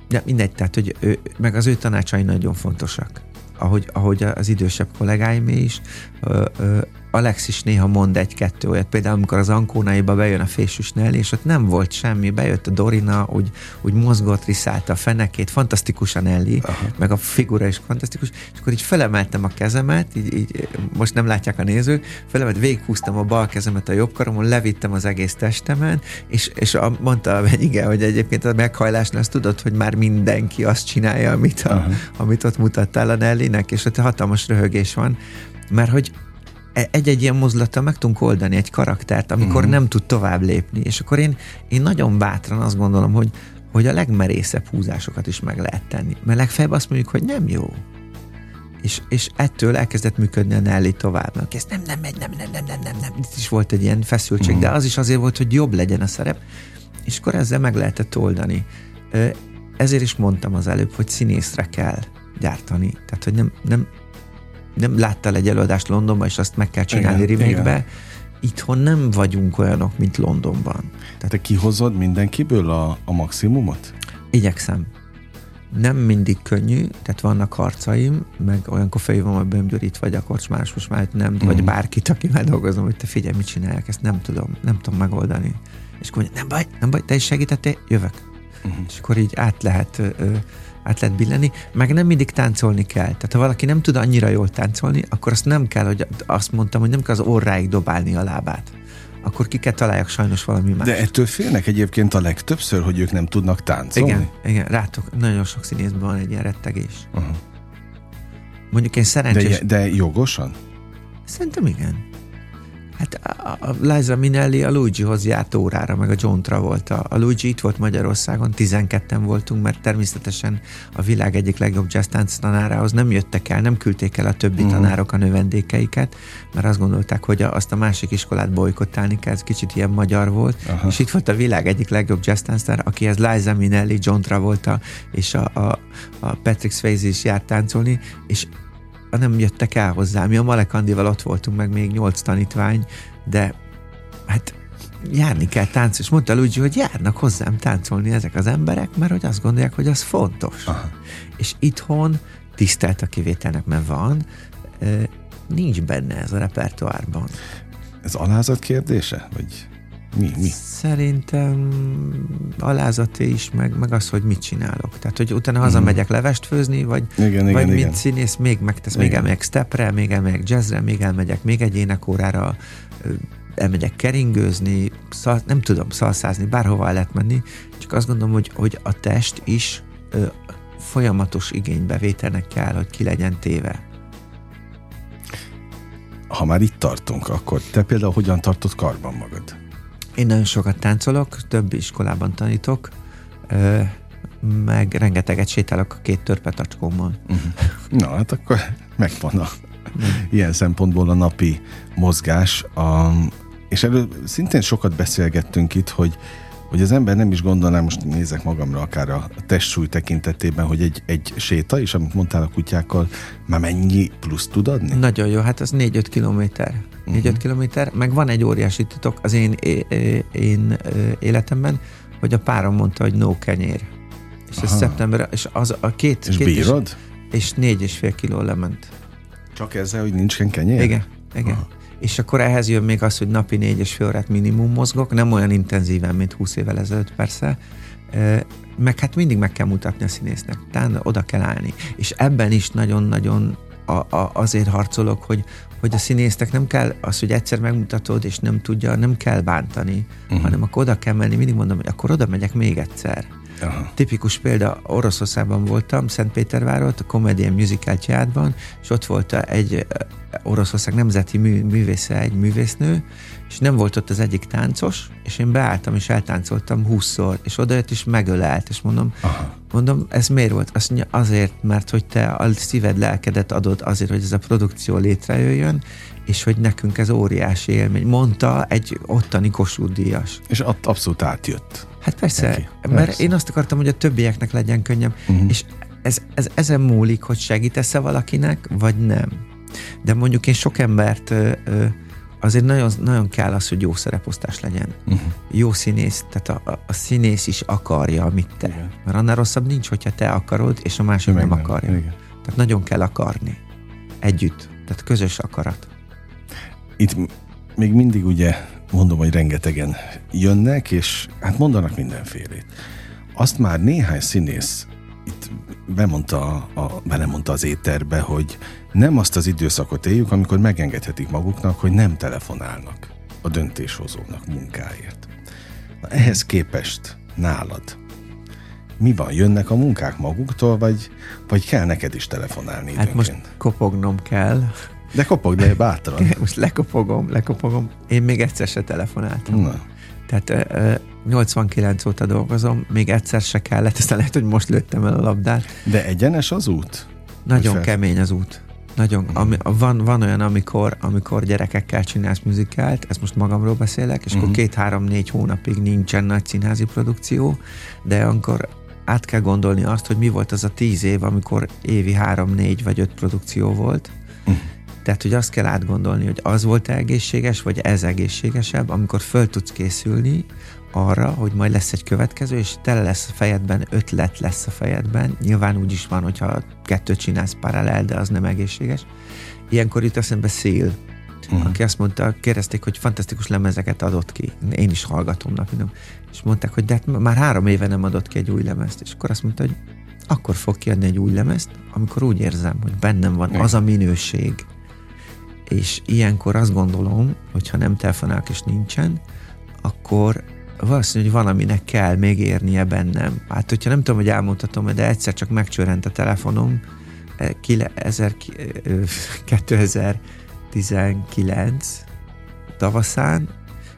De mindegy, tehát, hogy ő, meg az ő tanácsai nagyon fontosak. Ahogy, ahogy az idősebb kollégáim is, ö, ö, Alex is néha mond egy-kettő olyat, például amikor az Ankónaiba bejön a fésűs Nelly, és ott nem volt semmi, bejött a Dorina, úgy, úgy mozgott, riszálta a fenekét, fantasztikusan Nelly, Aha. meg a figura is fantasztikus, és akkor így felemeltem a kezemet, így, így most nem látják a nézők, felemelt, végighúztam a bal kezemet a jobb karomon, levittem az egész testemen, és, és a, mondta a igen, hogy egyébként a meghajlásnál azt tudod, hogy már mindenki azt csinálja, amit, a, amit ott mutattál a Nellynek, és ott hatalmas röhögés van, mert hogy egy-egy ilyen mozdulattal meg tudunk oldani egy karaktert, amikor mm. nem tud tovább lépni. És akkor én, én nagyon bátran azt gondolom, hogy, hogy a legmerészebb húzásokat is meg lehet tenni. Mert legfeljebb azt mondjuk, hogy nem jó. És, és ettől elkezdett működni a Nelly tovább. Mert ez nem, nem megy, nem, nem, nem, nem, nem, nem. Itt is volt egy ilyen feszültség, mm. de az is azért volt, hogy jobb legyen a szerep. És akkor ezzel meg lehetett oldani. Ezért is mondtam az előbb, hogy színészre kell gyártani. Tehát, hogy nem, nem nem láttál egy előadást Londonban, és azt meg kell csinálni remake Itthon nem vagyunk olyanok, mint Londonban. Tehát Te kihozod mindenkiből a, a maximumot? Igyekszem. Nem mindig könnyű, tehát vannak harcaim, meg olyankor felhívom a bömgyörit, vagy a kocsmás, most már nem, mm. vagy bárkit, akivel dolgozom, hogy te figyelj, mit csinálják, ezt nem tudom, nem tudom megoldani. És akkor mondja, nem baj, nem baj, te is segítettél, jövök. Mm. És akkor így át lehet ö, át lehet billenni, meg nem mindig táncolni kell. Tehát ha valaki nem tud annyira jól táncolni, akkor azt nem kell, hogy azt mondtam, hogy nem kell az orráig dobálni a lábát akkor ki kell találjak sajnos valami más. De ettől félnek egyébként a legtöbbször, hogy ők nem tudnak táncolni? Igen, igen rátok, nagyon sok színészben van egy ilyen rettegés. Uh-huh. Mondjuk én szerencsés... De, de jogosan? Szerintem igen. Hát a, a Liza Minelli a Luigi-hoz járt órára, meg a John Travolta. A Luigi itt volt Magyarországon, 12-en voltunk, mert természetesen a világ egyik legjobb jazz tánc tanárához nem jöttek el, nem küldték el a többi uh-huh. tanárok a növendékeiket, mert azt gondolták, hogy azt a másik iskolát bolykottálni kell, ez kicsit ilyen magyar volt. Uh-huh. És itt volt a világ egyik legjobb jazz tánctanár, akihez Liza Minelli, John Travolta és a, a, a Patrick Swayze is járt táncolni, és nem jöttek el hozzá. Mi a Malekandival ott voltunk, meg még nyolc tanítvány, de hát járni kell tánc, és mondta Luigi, hogy járnak hozzám táncolni ezek az emberek, mert hogy azt gondolják, hogy az fontos. Aha. És itthon tisztelt a kivételnek, mert van, nincs benne ez a repertoárban. Ez alázat kérdése? Vagy mi, mi? Szerintem alázaté is, meg, meg az, hogy mit csinálok. Tehát, hogy utána hazamegyek levest főzni, vagy, igen, vagy igen, mint igen. színész még megtesz, igen. még elmegyek stepre, még elmegyek jazzre, még elmegyek még egy énekórára, elmegyek keringőzni, szal, nem tudom, szalszázni, bárhova el lehet menni, csak azt gondolom, hogy, hogy a test is ö, folyamatos igénybevételnek kell, hogy ki legyen téve. Ha már itt tartunk, akkor te például hogyan tartod karban magad? Én nagyon sokat táncolok, több iskolában tanítok, meg rengeteget sétálok a két törpetacskómmal. Uh-huh. Na, hát akkor megvan a, <laughs> ilyen szempontból a napi mozgás. A, és erről szintén sokat beszélgettünk itt, hogy hogy az ember nem is gondolná, most nézek magamra akár a testsúly tekintetében, hogy egy, egy séta, és amit mondtál a kutyákkal, már mennyi plusz tud adni? Nagyon jó, hát az 4-5 kilométer. 4-5 uh-huh. kilométer, meg van egy óriási titok az én, én, én életemben, hogy a párom mondta, hogy no kenyér. És ez szeptember, és az a két... És két bírod? És, és négy és fél kiló lement. Csak ezzel, hogy nincsen kenyér? Igen, igen. Aha. És akkor ehhez jön még az, hogy napi négy és fél órát minimum mozgok, nem olyan intenzíven, mint 20 évvel ezelőtt persze, meg hát mindig meg kell mutatni a színésznek, talán oda kell állni. És ebben is nagyon-nagyon a, a, azért harcolok, hogy, hogy a színésznek nem kell az, hogy egyszer megmutatod, és nem tudja, nem kell bántani, uh-huh. hanem akkor oda kell menni. Mindig mondom, hogy akkor oda megyek még egyszer. Aha. Tipikus példa, Oroszországban voltam, Szentpétervárot, a Comedian Musical Teátrban, és ott volt egy Oroszország nemzeti mű, művésze, egy művésznő, és nem volt ott az egyik táncos, és én beálltam, és eltáncoltam húszszor, és odajött, és megölelt, és mondom, Aha. mondom, ez miért volt? Azt mondja, azért, mert hogy te a szíved, lelkedet adod azért, hogy ez a produkció létrejöjjön, és hogy nekünk ez óriási élmény. Mondta egy ottani Kossuth Díjas. És abszolút átjött. Hát persze, Neki. mert persze. én azt akartam, hogy a többieknek legyen könnyebb, uh-huh. és ez, ez ezen múlik, hogy segítesz-e valakinek, vagy nem. De mondjuk én sok embert ö, ö, azért nagyon, nagyon kell az, hogy jó szereposztás legyen. Uh-huh. Jó színész, tehát a, a, színész is akarja, amit te. Igen. Mert annál rosszabb nincs, hogyha te akarod, és a másik nem, nem akarja. Igen. Tehát nagyon kell akarni. Együtt. Tehát közös akarat. Itt még mindig ugye mondom, hogy rengetegen jönnek, és hát mondanak mindenfélét. Azt már néhány színész itt bemondta, a, belemondta az éterbe, hogy nem azt az időszakot éljük, amikor megengedhetik maguknak, hogy nem telefonálnak a döntéshozónak munkáért. Na, ehhez képest nálad mi van? Jönnek a munkák maguktól, vagy, vagy kell neked is telefonálni Hát most kopognom kell. De kopog, de bátran. <laughs> most lekopogom, lekopogom. Én még egyszer se telefonáltam. Na. Tehát 89 óta dolgozom, még egyszer se kellett, aztán lehet, hogy most lőttem el a labdát. De egyenes az út? Nagyon fel... kemény az út. Nagyon, mm. ami, van, van olyan, amikor, amikor gyerekekkel csinálsz műzikát, ezt most magamról beszélek, és mm. akkor mhm. két-három-négy hónapig nincsen nagy színházi produkció, de akkor át kell gondolni azt, hogy mi volt az a tíz év, amikor évi három, négy vagy öt produkció volt, mm. Tehát, hogy azt kell átgondolni, hogy az volt egészséges, vagy ez egészségesebb, amikor föl tudsz készülni arra, hogy majd lesz egy következő, és tele lesz a fejedben, ötlet lesz a fejedben. Nyilván úgy is van, hogyha kettőt csinálsz paralel, de az nem egészséges. Ilyenkor jut eszembe Szél, uh-huh. aki azt mondta, kérdezték, hogy fantasztikus lemezeket adott ki. Én is hallgatom napi És mondták, hogy de hát már három éve nem adott ki egy új lemezt. És akkor azt mondta, hogy akkor fog kiadni egy új lemezt, amikor úgy érzem, hogy bennem van az a minőség, és ilyenkor azt gondolom, hogy ha nem telefonálok és nincsen, akkor valószínű, hogy valaminek kell még érnie bennem. Hát, hogyha nem tudom, hogy elmondhatom, de egyszer csak megcsörrent a telefonom 2019 <laughs> tavaszán,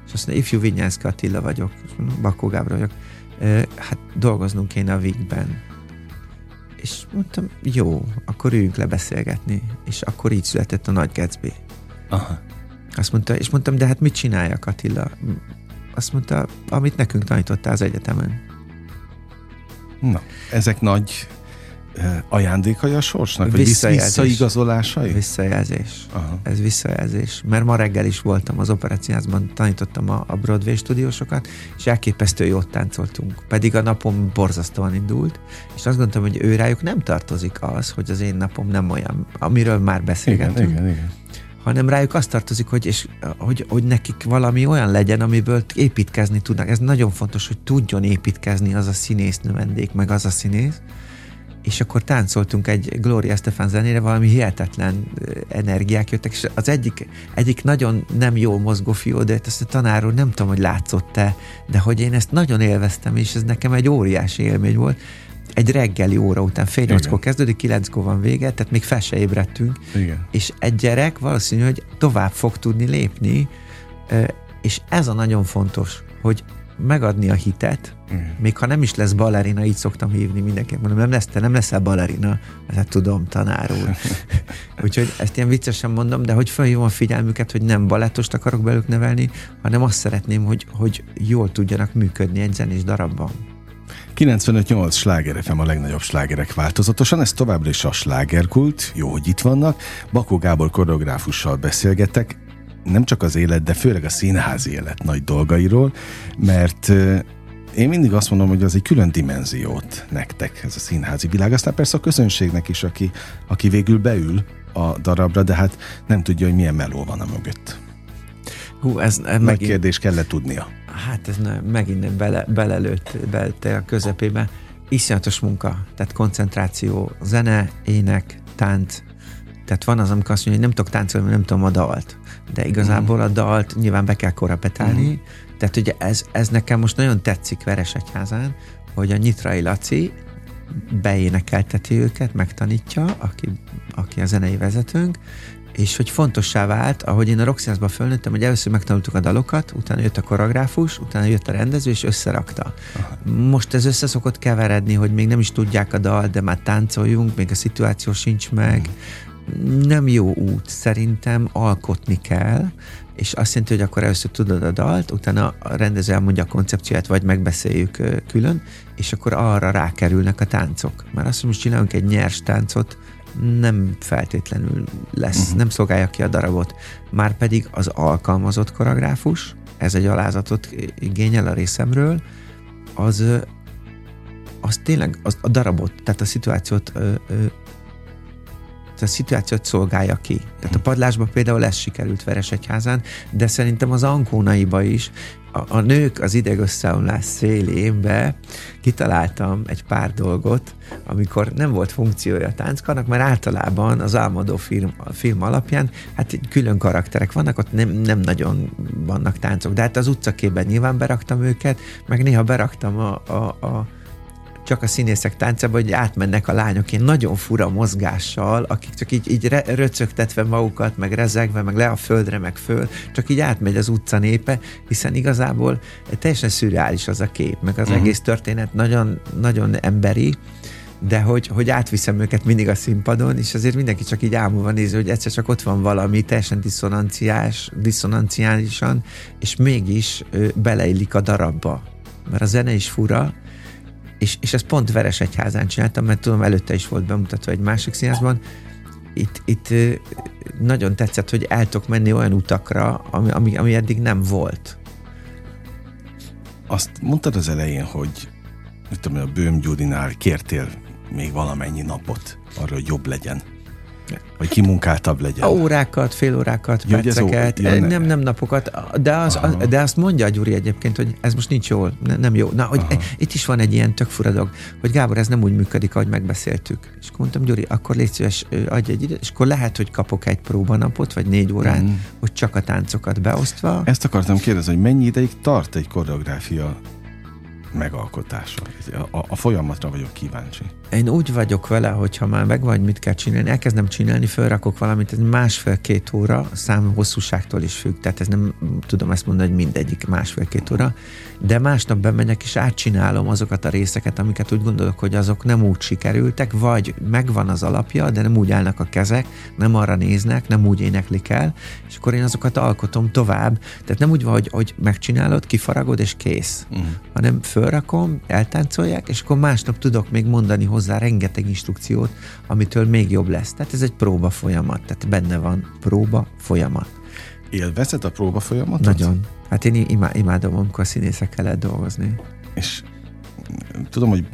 és azt mondja, ifjú Vinyánszka Attila vagyok, Bakó Gábor vagyok, hát dolgoznunk kéne a Vigben és mondtam, jó, akkor üljünk le beszélgetni. És akkor így született a Nagy Gatsby. Aha. Azt mondta, és mondtam, de hát mit csináljak Attila? Azt mondta, amit nekünk tanítottál az egyetemen. Na, ezek nagy ajándékai a sorsnak? Vagy visszaigazolásai? Visszajelzés. Aha. Ez visszajelzés. Mert ma reggel is voltam az operáciázban, tanítottam a, a Broadway stúdiósokat, és elképesztő jót táncoltunk. Pedig a napom borzasztóan indult, és azt gondoltam, hogy ő rájuk nem tartozik az, hogy az én napom nem olyan, amiről már beszélgetünk. Igen, igen, igen hanem rájuk azt tartozik, hogy, és, hogy, hogy nekik valami olyan legyen, amiből építkezni tudnak. Ez nagyon fontos, hogy tudjon építkezni az a színésznő vendég, meg az a színész, és akkor táncoltunk egy Gloria Stefan zenére, valami hihetetlen energiák jöttek, és az egyik, egyik nagyon nem jó mozgó fiú, de ezt a tanár úr nem tudom, hogy látszott-e, de hogy én ezt nagyon élveztem, és ez nekem egy óriási élmény volt. Egy reggeli óra után, fél nyolckor kezdődik, kilenckor van vége, tehát még fel se ébredtünk, Igen. és egy gyerek valószínű, hogy tovább fog tudni lépni, és ez a nagyon fontos, hogy megadni a hitet, mm. még ha nem is lesz balerina, így szoktam hívni mindenkinek, mondom, nem lesz, te nem leszel balerina, hát tudom, tanár úr. <laughs> Úgyhogy ezt ilyen viccesen mondom, de hogy felhívom a figyelmüket, hogy nem balettost akarok belük nevelni, hanem azt szeretném, hogy, hogy jól tudjanak működni egy zenés darabban. 95-8 sláger FM a legnagyobb slágerek változatosan, ez továbbra is a slágerkult, jó, hogy itt vannak. Bakó Gábor koreográfussal beszélgetek, nem csak az élet, de főleg a színházi élet nagy dolgairól, mert én mindig azt mondom, hogy az egy külön dimenziót nektek, ez a színházi világ. Aztán persze a közönségnek is, aki, aki végül beül a darabra, de hát nem tudja, hogy milyen meló van a mögött. Hú, ez, ez megint... kérdés kellett tudnia. Hát ez ne, megint bele, belelőtt belte a közepébe. Iszonyatos munka, tehát koncentráció, zene, ének, tánc. Tehát van az, amikor azt mondja, hogy nem tudok táncolni, nem tudom a dalt. De igazából a dalt nyilván be kell korapetálni. Mm. Tehát ugye ez, ez nekem most nagyon tetszik Veresegyházán, hogy a Nyitrai Laci beénekelteti őket, megtanítja, aki, aki a zenei vezetőnk, és hogy fontossá vált, ahogy én a Roxyászba fölnőttem, hogy először megtanultuk a dalokat, utána jött a koreográfus, utána jött a rendező, és összerakta. Aha. Most ez össze szokott keveredni, hogy még nem is tudják a dal, de már táncoljunk, még a szituáció sincs meg. Hmm. Nem jó út, szerintem alkotni kell, és azt jelenti, hogy akkor először tudod a dalt, utána a rendező elmondja a koncepcióját, vagy megbeszéljük külön, és akkor arra rákerülnek a táncok. Már azt, hogy most csinálunk egy nyers táncot, nem feltétlenül lesz, uh-huh. nem szolgálja ki a darabot. Már pedig az alkalmazott koreográfus, ez egy alázatot igényel a részemről, az, az tényleg az, a darabot, tehát a szituációt ö, ö, a szituációt szolgálja ki. Tehát a padlásban például ez sikerült Veresegyházán, de szerintem az Ankónaiba is, a, a nők az ideg összeomlás szélénbe kitaláltam egy pár dolgot, amikor nem volt funkciója a tánckarnak, mert általában az álmodó film, film alapján hát külön karakterek vannak, ott nem, nem nagyon vannak táncok, de hát az utcakében nyilván beraktam őket, meg néha beraktam a, a, a csak a színészek táncába, hogy átmennek a lányok ilyen nagyon fura mozgással, akik csak így, így röcögtetve magukat, meg rezegve, meg le a földre, meg föl, csak így átmegy az utca népe, hiszen igazából teljesen szürreális az a kép, meg az uh-huh. egész történet nagyon, nagyon emberi, de hogy, hogy átviszem őket mindig a színpadon, és azért mindenki csak így ámulva nézi, hogy egyszer csak ott van valami teljesen diszonanciás, diszonanciálisan, és mégis ö, beleillik a darabba. Mert a zene is fura, és, és ezt pont Veresegyházán csináltam, mert tudom, előtte is volt bemutatva egy másik színházban, itt, itt nagyon tetszett, hogy el tudok menni olyan utakra, ami, ami, ami eddig nem volt. Azt mondtad az elején, hogy mit tudom, a Bőm Gyurinál kértél még valamennyi napot arra, hogy jobb legyen. Vagy kimunkáltabb legyen. A órákat, fél órákat, ja, perceket, ó, nem, nem napokat, de, az, az, de azt mondja a Gyuri egyébként, hogy ez most nincs jól, ne, nem jó. Na, hogy Aha. itt is van egy ilyen tök fura dolog, hogy Gábor, ez nem úgy működik, ahogy megbeszéltük. És mondtam, Gyuri, akkor légy szíves, adj egy időt, és akkor lehet, hogy kapok egy próbanapot, vagy négy órát, mm. hogy csak a táncokat beosztva. Ezt akartam kérdezni, hogy mennyi ideig tart egy koreográfia megalkotása. A, a folyamatra vagyok kíváncsi. Én úgy vagyok vele, hogy ha már megvan, hogy mit kell csinálni, elkezdem csinálni, felrakok valamit, ez másfél-két óra, szám hosszúságtól is függ, tehát ez nem tudom ezt mondani, hogy mindegyik másfél-két óra, de másnap bemegyek és átcsinálom azokat a részeket, amiket úgy gondolok, hogy azok nem úgy sikerültek, vagy megvan az alapja, de nem úgy állnak a kezek, nem arra néznek, nem úgy éneklik el, és akkor én azokat alkotom tovább. Tehát nem úgy van, hogy, hogy megcsinálod, kifaragod és kész, uh-huh. hanem fölrakom, eltáncolják, és akkor másnap tudok még mondani hozzá rengeteg instrukciót, amitől még jobb lesz. Tehát ez egy próba folyamat, tehát benne van próba folyamat. Élvezed a próba folyamatot? Nagyon. Hát én imádom, amikor a színészekkel lehet dolgozni. És tudom, hogy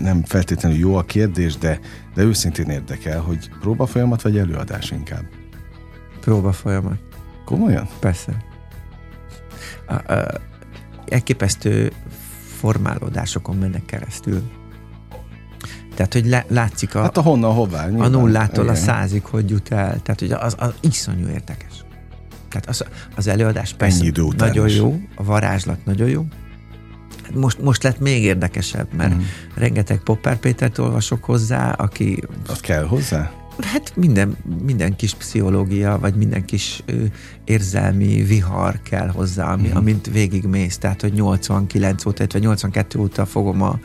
nem feltétlenül jó a kérdés, de, de őszintén érdekel, hogy próba folyamat vagy előadás inkább? Próba folyamat. Komolyan? Persze. A, a, elképesztő formálódásokon mennek keresztül. Tehát, hogy le, látszik a... Hát a honnan, hová. Nyilván. A nullától Igen. a százig, hogy jut el. Tehát, hogy az, az iszonyú érdekes. Tehát az, az előadás persze idő nagyon jó, a varázslat nagyon jó. Most, most lett még érdekesebb, mert mm. rengeteg Popper Pétert olvasok hozzá, aki... Az kell hozzá? Hát minden, minden kis pszichológia, vagy minden kis ö, érzelmi vihar kell hozzá, ami, mm. amint végigmész. Tehát, hogy 89 óta, vagy 82 óta fogom a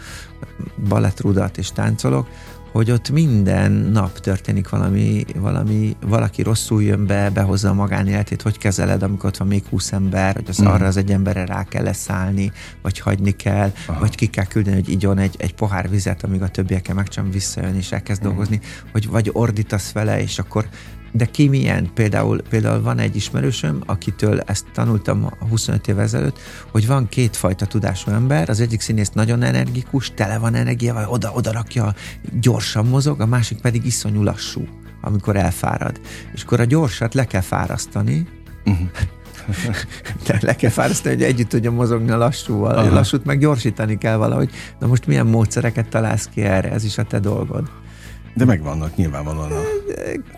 balettrudat és táncolok, hogy ott minden nap történik valami, valami, valaki rosszul jön be, behozza a magánéletét, hogy kezeled, amikor ott van még 20 ember, hogy az mm. arra az egy emberre rá kell leszállni, vagy hagyni kell, Aha. vagy ki kell küldeni, hogy igyon egy, egy pohár vizet, amíg a többiekkel meg csak visszajön és elkezd mm. dolgozni, hogy vagy ordítasz vele, és akkor de ki milyen? Például, például van egy ismerősöm, akitől ezt tanultam 25 évvel ezelőtt, hogy van kétfajta tudású ember, az egyik színész nagyon energikus, tele van energiával, oda-oda rakja, gyorsan mozog, a másik pedig iszonyú lassú, amikor elfárad. És akkor a gyorsat le kell fárasztani, uh-huh. <laughs> De le kell fárasztani, hogy együtt tudja mozogni a lassúval. Aha. A lassút meg gyorsítani kell valahogy. Na most milyen módszereket találsz ki erre? Ez is a te dolgod. De megvannak nyilvánvalóan a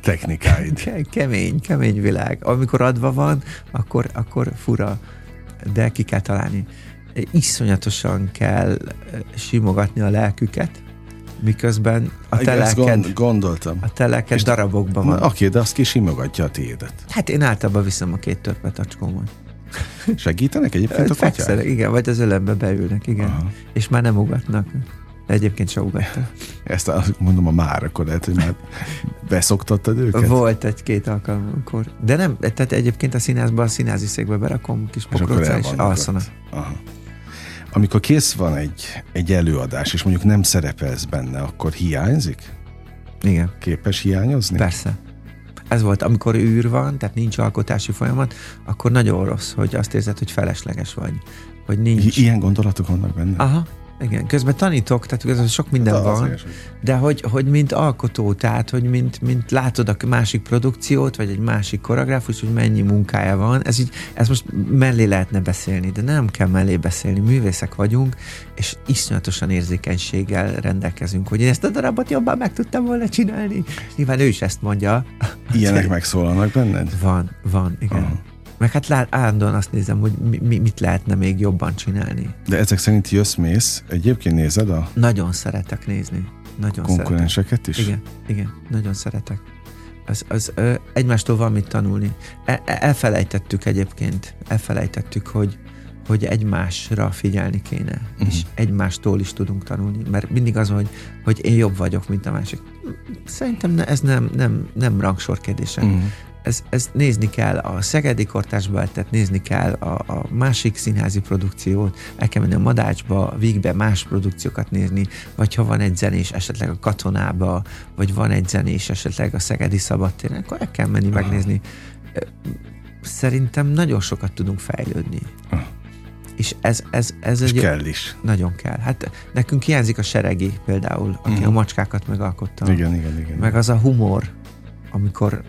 technikáid. Kemény, kemény világ. Amikor adva van, akkor, akkor fura, de ki kell találni. Iszonyatosan kell simogatni a lelküket, miközben a teleket, gond, gondoltam. A teleket És darabokban van. Oké, de azt ki simogatja a tiédet. Hát én általában viszem a két törpet acskómon. Segítenek egyébként a katyák? igen, vagy az ölembe beülnek, igen. Aha. És már nem ugatnak. Egyébként se ugatta. <laughs> Ezt mondom a már, akkor lehet, hogy már beszoktattad őket? Volt egy-két alkalomkor. De nem, tehát egyébként a színházban, a színházi székbe berakom kis pokróca, és alszanak. Aha. Amikor kész van egy, egy előadás, és mondjuk nem szerepelsz benne, akkor hiányzik? Igen. Képes hiányozni? Persze. Ez volt, amikor űr van, tehát nincs alkotási folyamat, akkor nagyon rossz, hogy azt érzed, hogy felesleges vagy. Hogy nincs... I- ilyen gondolatok vannak benne? Aha, igen, közben tanítok, tehát közben sok minden de van, de hogy, hogy mint alkotó, tehát hogy mint, mint látod a másik produkciót, vagy egy másik koreográfus, hogy mennyi munkája van, ez így, ez most mellé lehetne beszélni, de nem kell mellé beszélni, művészek vagyunk, és iszonyatosan érzékenységgel rendelkezünk, hogy én ezt a darabot jobban meg tudtam volna csinálni. Nyilván ő is ezt mondja. Ilyenek <laughs> megszólalnak benned? Van, van, igen. Aha. Meg hát állandóan azt nézem, hogy mi, mit lehetne még jobban csinálni. De ezek szerint jössz-mész, egyébként nézed a... Nagyon szeretek nézni. Nagyon konkurenseket szeretek. is? Igen, igen, nagyon szeretek. Az, az ö, egymástól van mit tanulni. E, e, elfelejtettük egyébként, elfelejtettük, hogy, hogy egymásra figyelni kéne, uh-huh. és egymástól is tudunk tanulni, mert mindig az, hogy, hogy én jobb vagyok, mint a másik. Szerintem ne, ez nem, nem, nem rangsor kérdése. Uh-huh ez, ez nézni kell a Szegedi Kortás Ballettet, nézni kell a, a másik színházi produkciót, el kell menni a Madácsba, Vígbe más produkciókat nézni, vagy ha van egy zenés esetleg a Katonába, vagy van egy zenés esetleg a Szegedi Szabadtéren, akkor el kell menni Aha. megnézni. Szerintem nagyon sokat tudunk fejlődni. Aha. És ez, ez, ez És egy, kell is. Nagyon kell. Hát nekünk hiányzik a seregi például, aki uh-huh. a macskákat megalkotta. Igen, igen, igen. Meg az a humor, amikor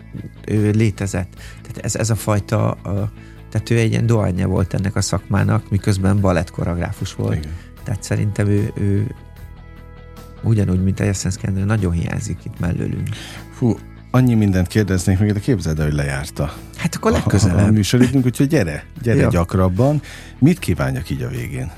ő létezett. Tehát ez, ez a fajta, a, tehát ő egy ilyen dohányja volt ennek a szakmának, miközben balettkoreográfus volt. Igen. Tehát szerintem ő, ő ugyanúgy, mint a Jessenszkendő, nagyon hiányzik itt mellőlünk. Fú, annyi mindent kérdeznék még, de képzeld el, hogy lejárta. Hát akkor legközelebb. A, a műsoridünk, úgyhogy gyere, gyere ja. gyakrabban. Mit kívánjak így a végén?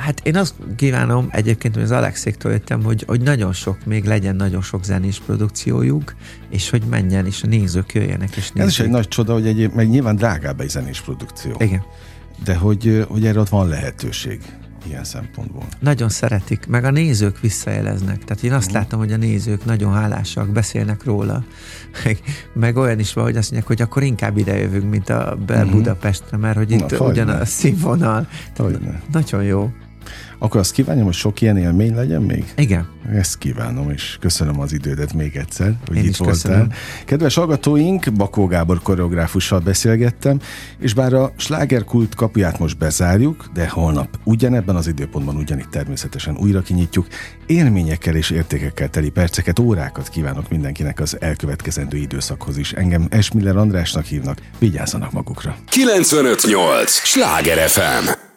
Hát én azt kívánom egyébként, hogy az Alexéktől jöttem, hogy, hogy nagyon sok, még legyen nagyon sok zenés produkciójuk, és hogy menjen, és a nézők jöjjenek és nézzék. Ez is egy nagy csoda, hogy egyéb, meg nyilván drágább egy zenés produkció. Igen. De hogy, hogy erre ott van lehetőség ilyen szempontból. Nagyon szeretik, meg a nézők visszajeleznek. Tehát én azt uh-huh. látom, hogy a nézők nagyon hálásak, beszélnek róla. Meg, <laughs> meg olyan is van, hogy azt mondják, hogy akkor inkább ide jövünk, mint a Bel uh-huh. Budapestre, mert hogy itt Na, ugyanaz a színvonal. Nagyon jó. Akkor azt kívánom, hogy sok ilyen élmény legyen még? Igen. Ezt kívánom, és köszönöm az idődet még egyszer, hogy Én itt voltál. Köszönöm. Kedves hallgatóink, Bakó Gábor koreográfussal beszélgettem, és bár a slágerkult kapuját most bezárjuk, de holnap ugyanebben az időpontban ugyanitt természetesen újra kinyitjuk, élményekkel és értékekkel teli perceket, órákat kívánok mindenkinek az elkövetkezendő időszakhoz is. Engem Esmiller Andrásnak hívnak, vigyázzanak magukra. 958! Sláger FM!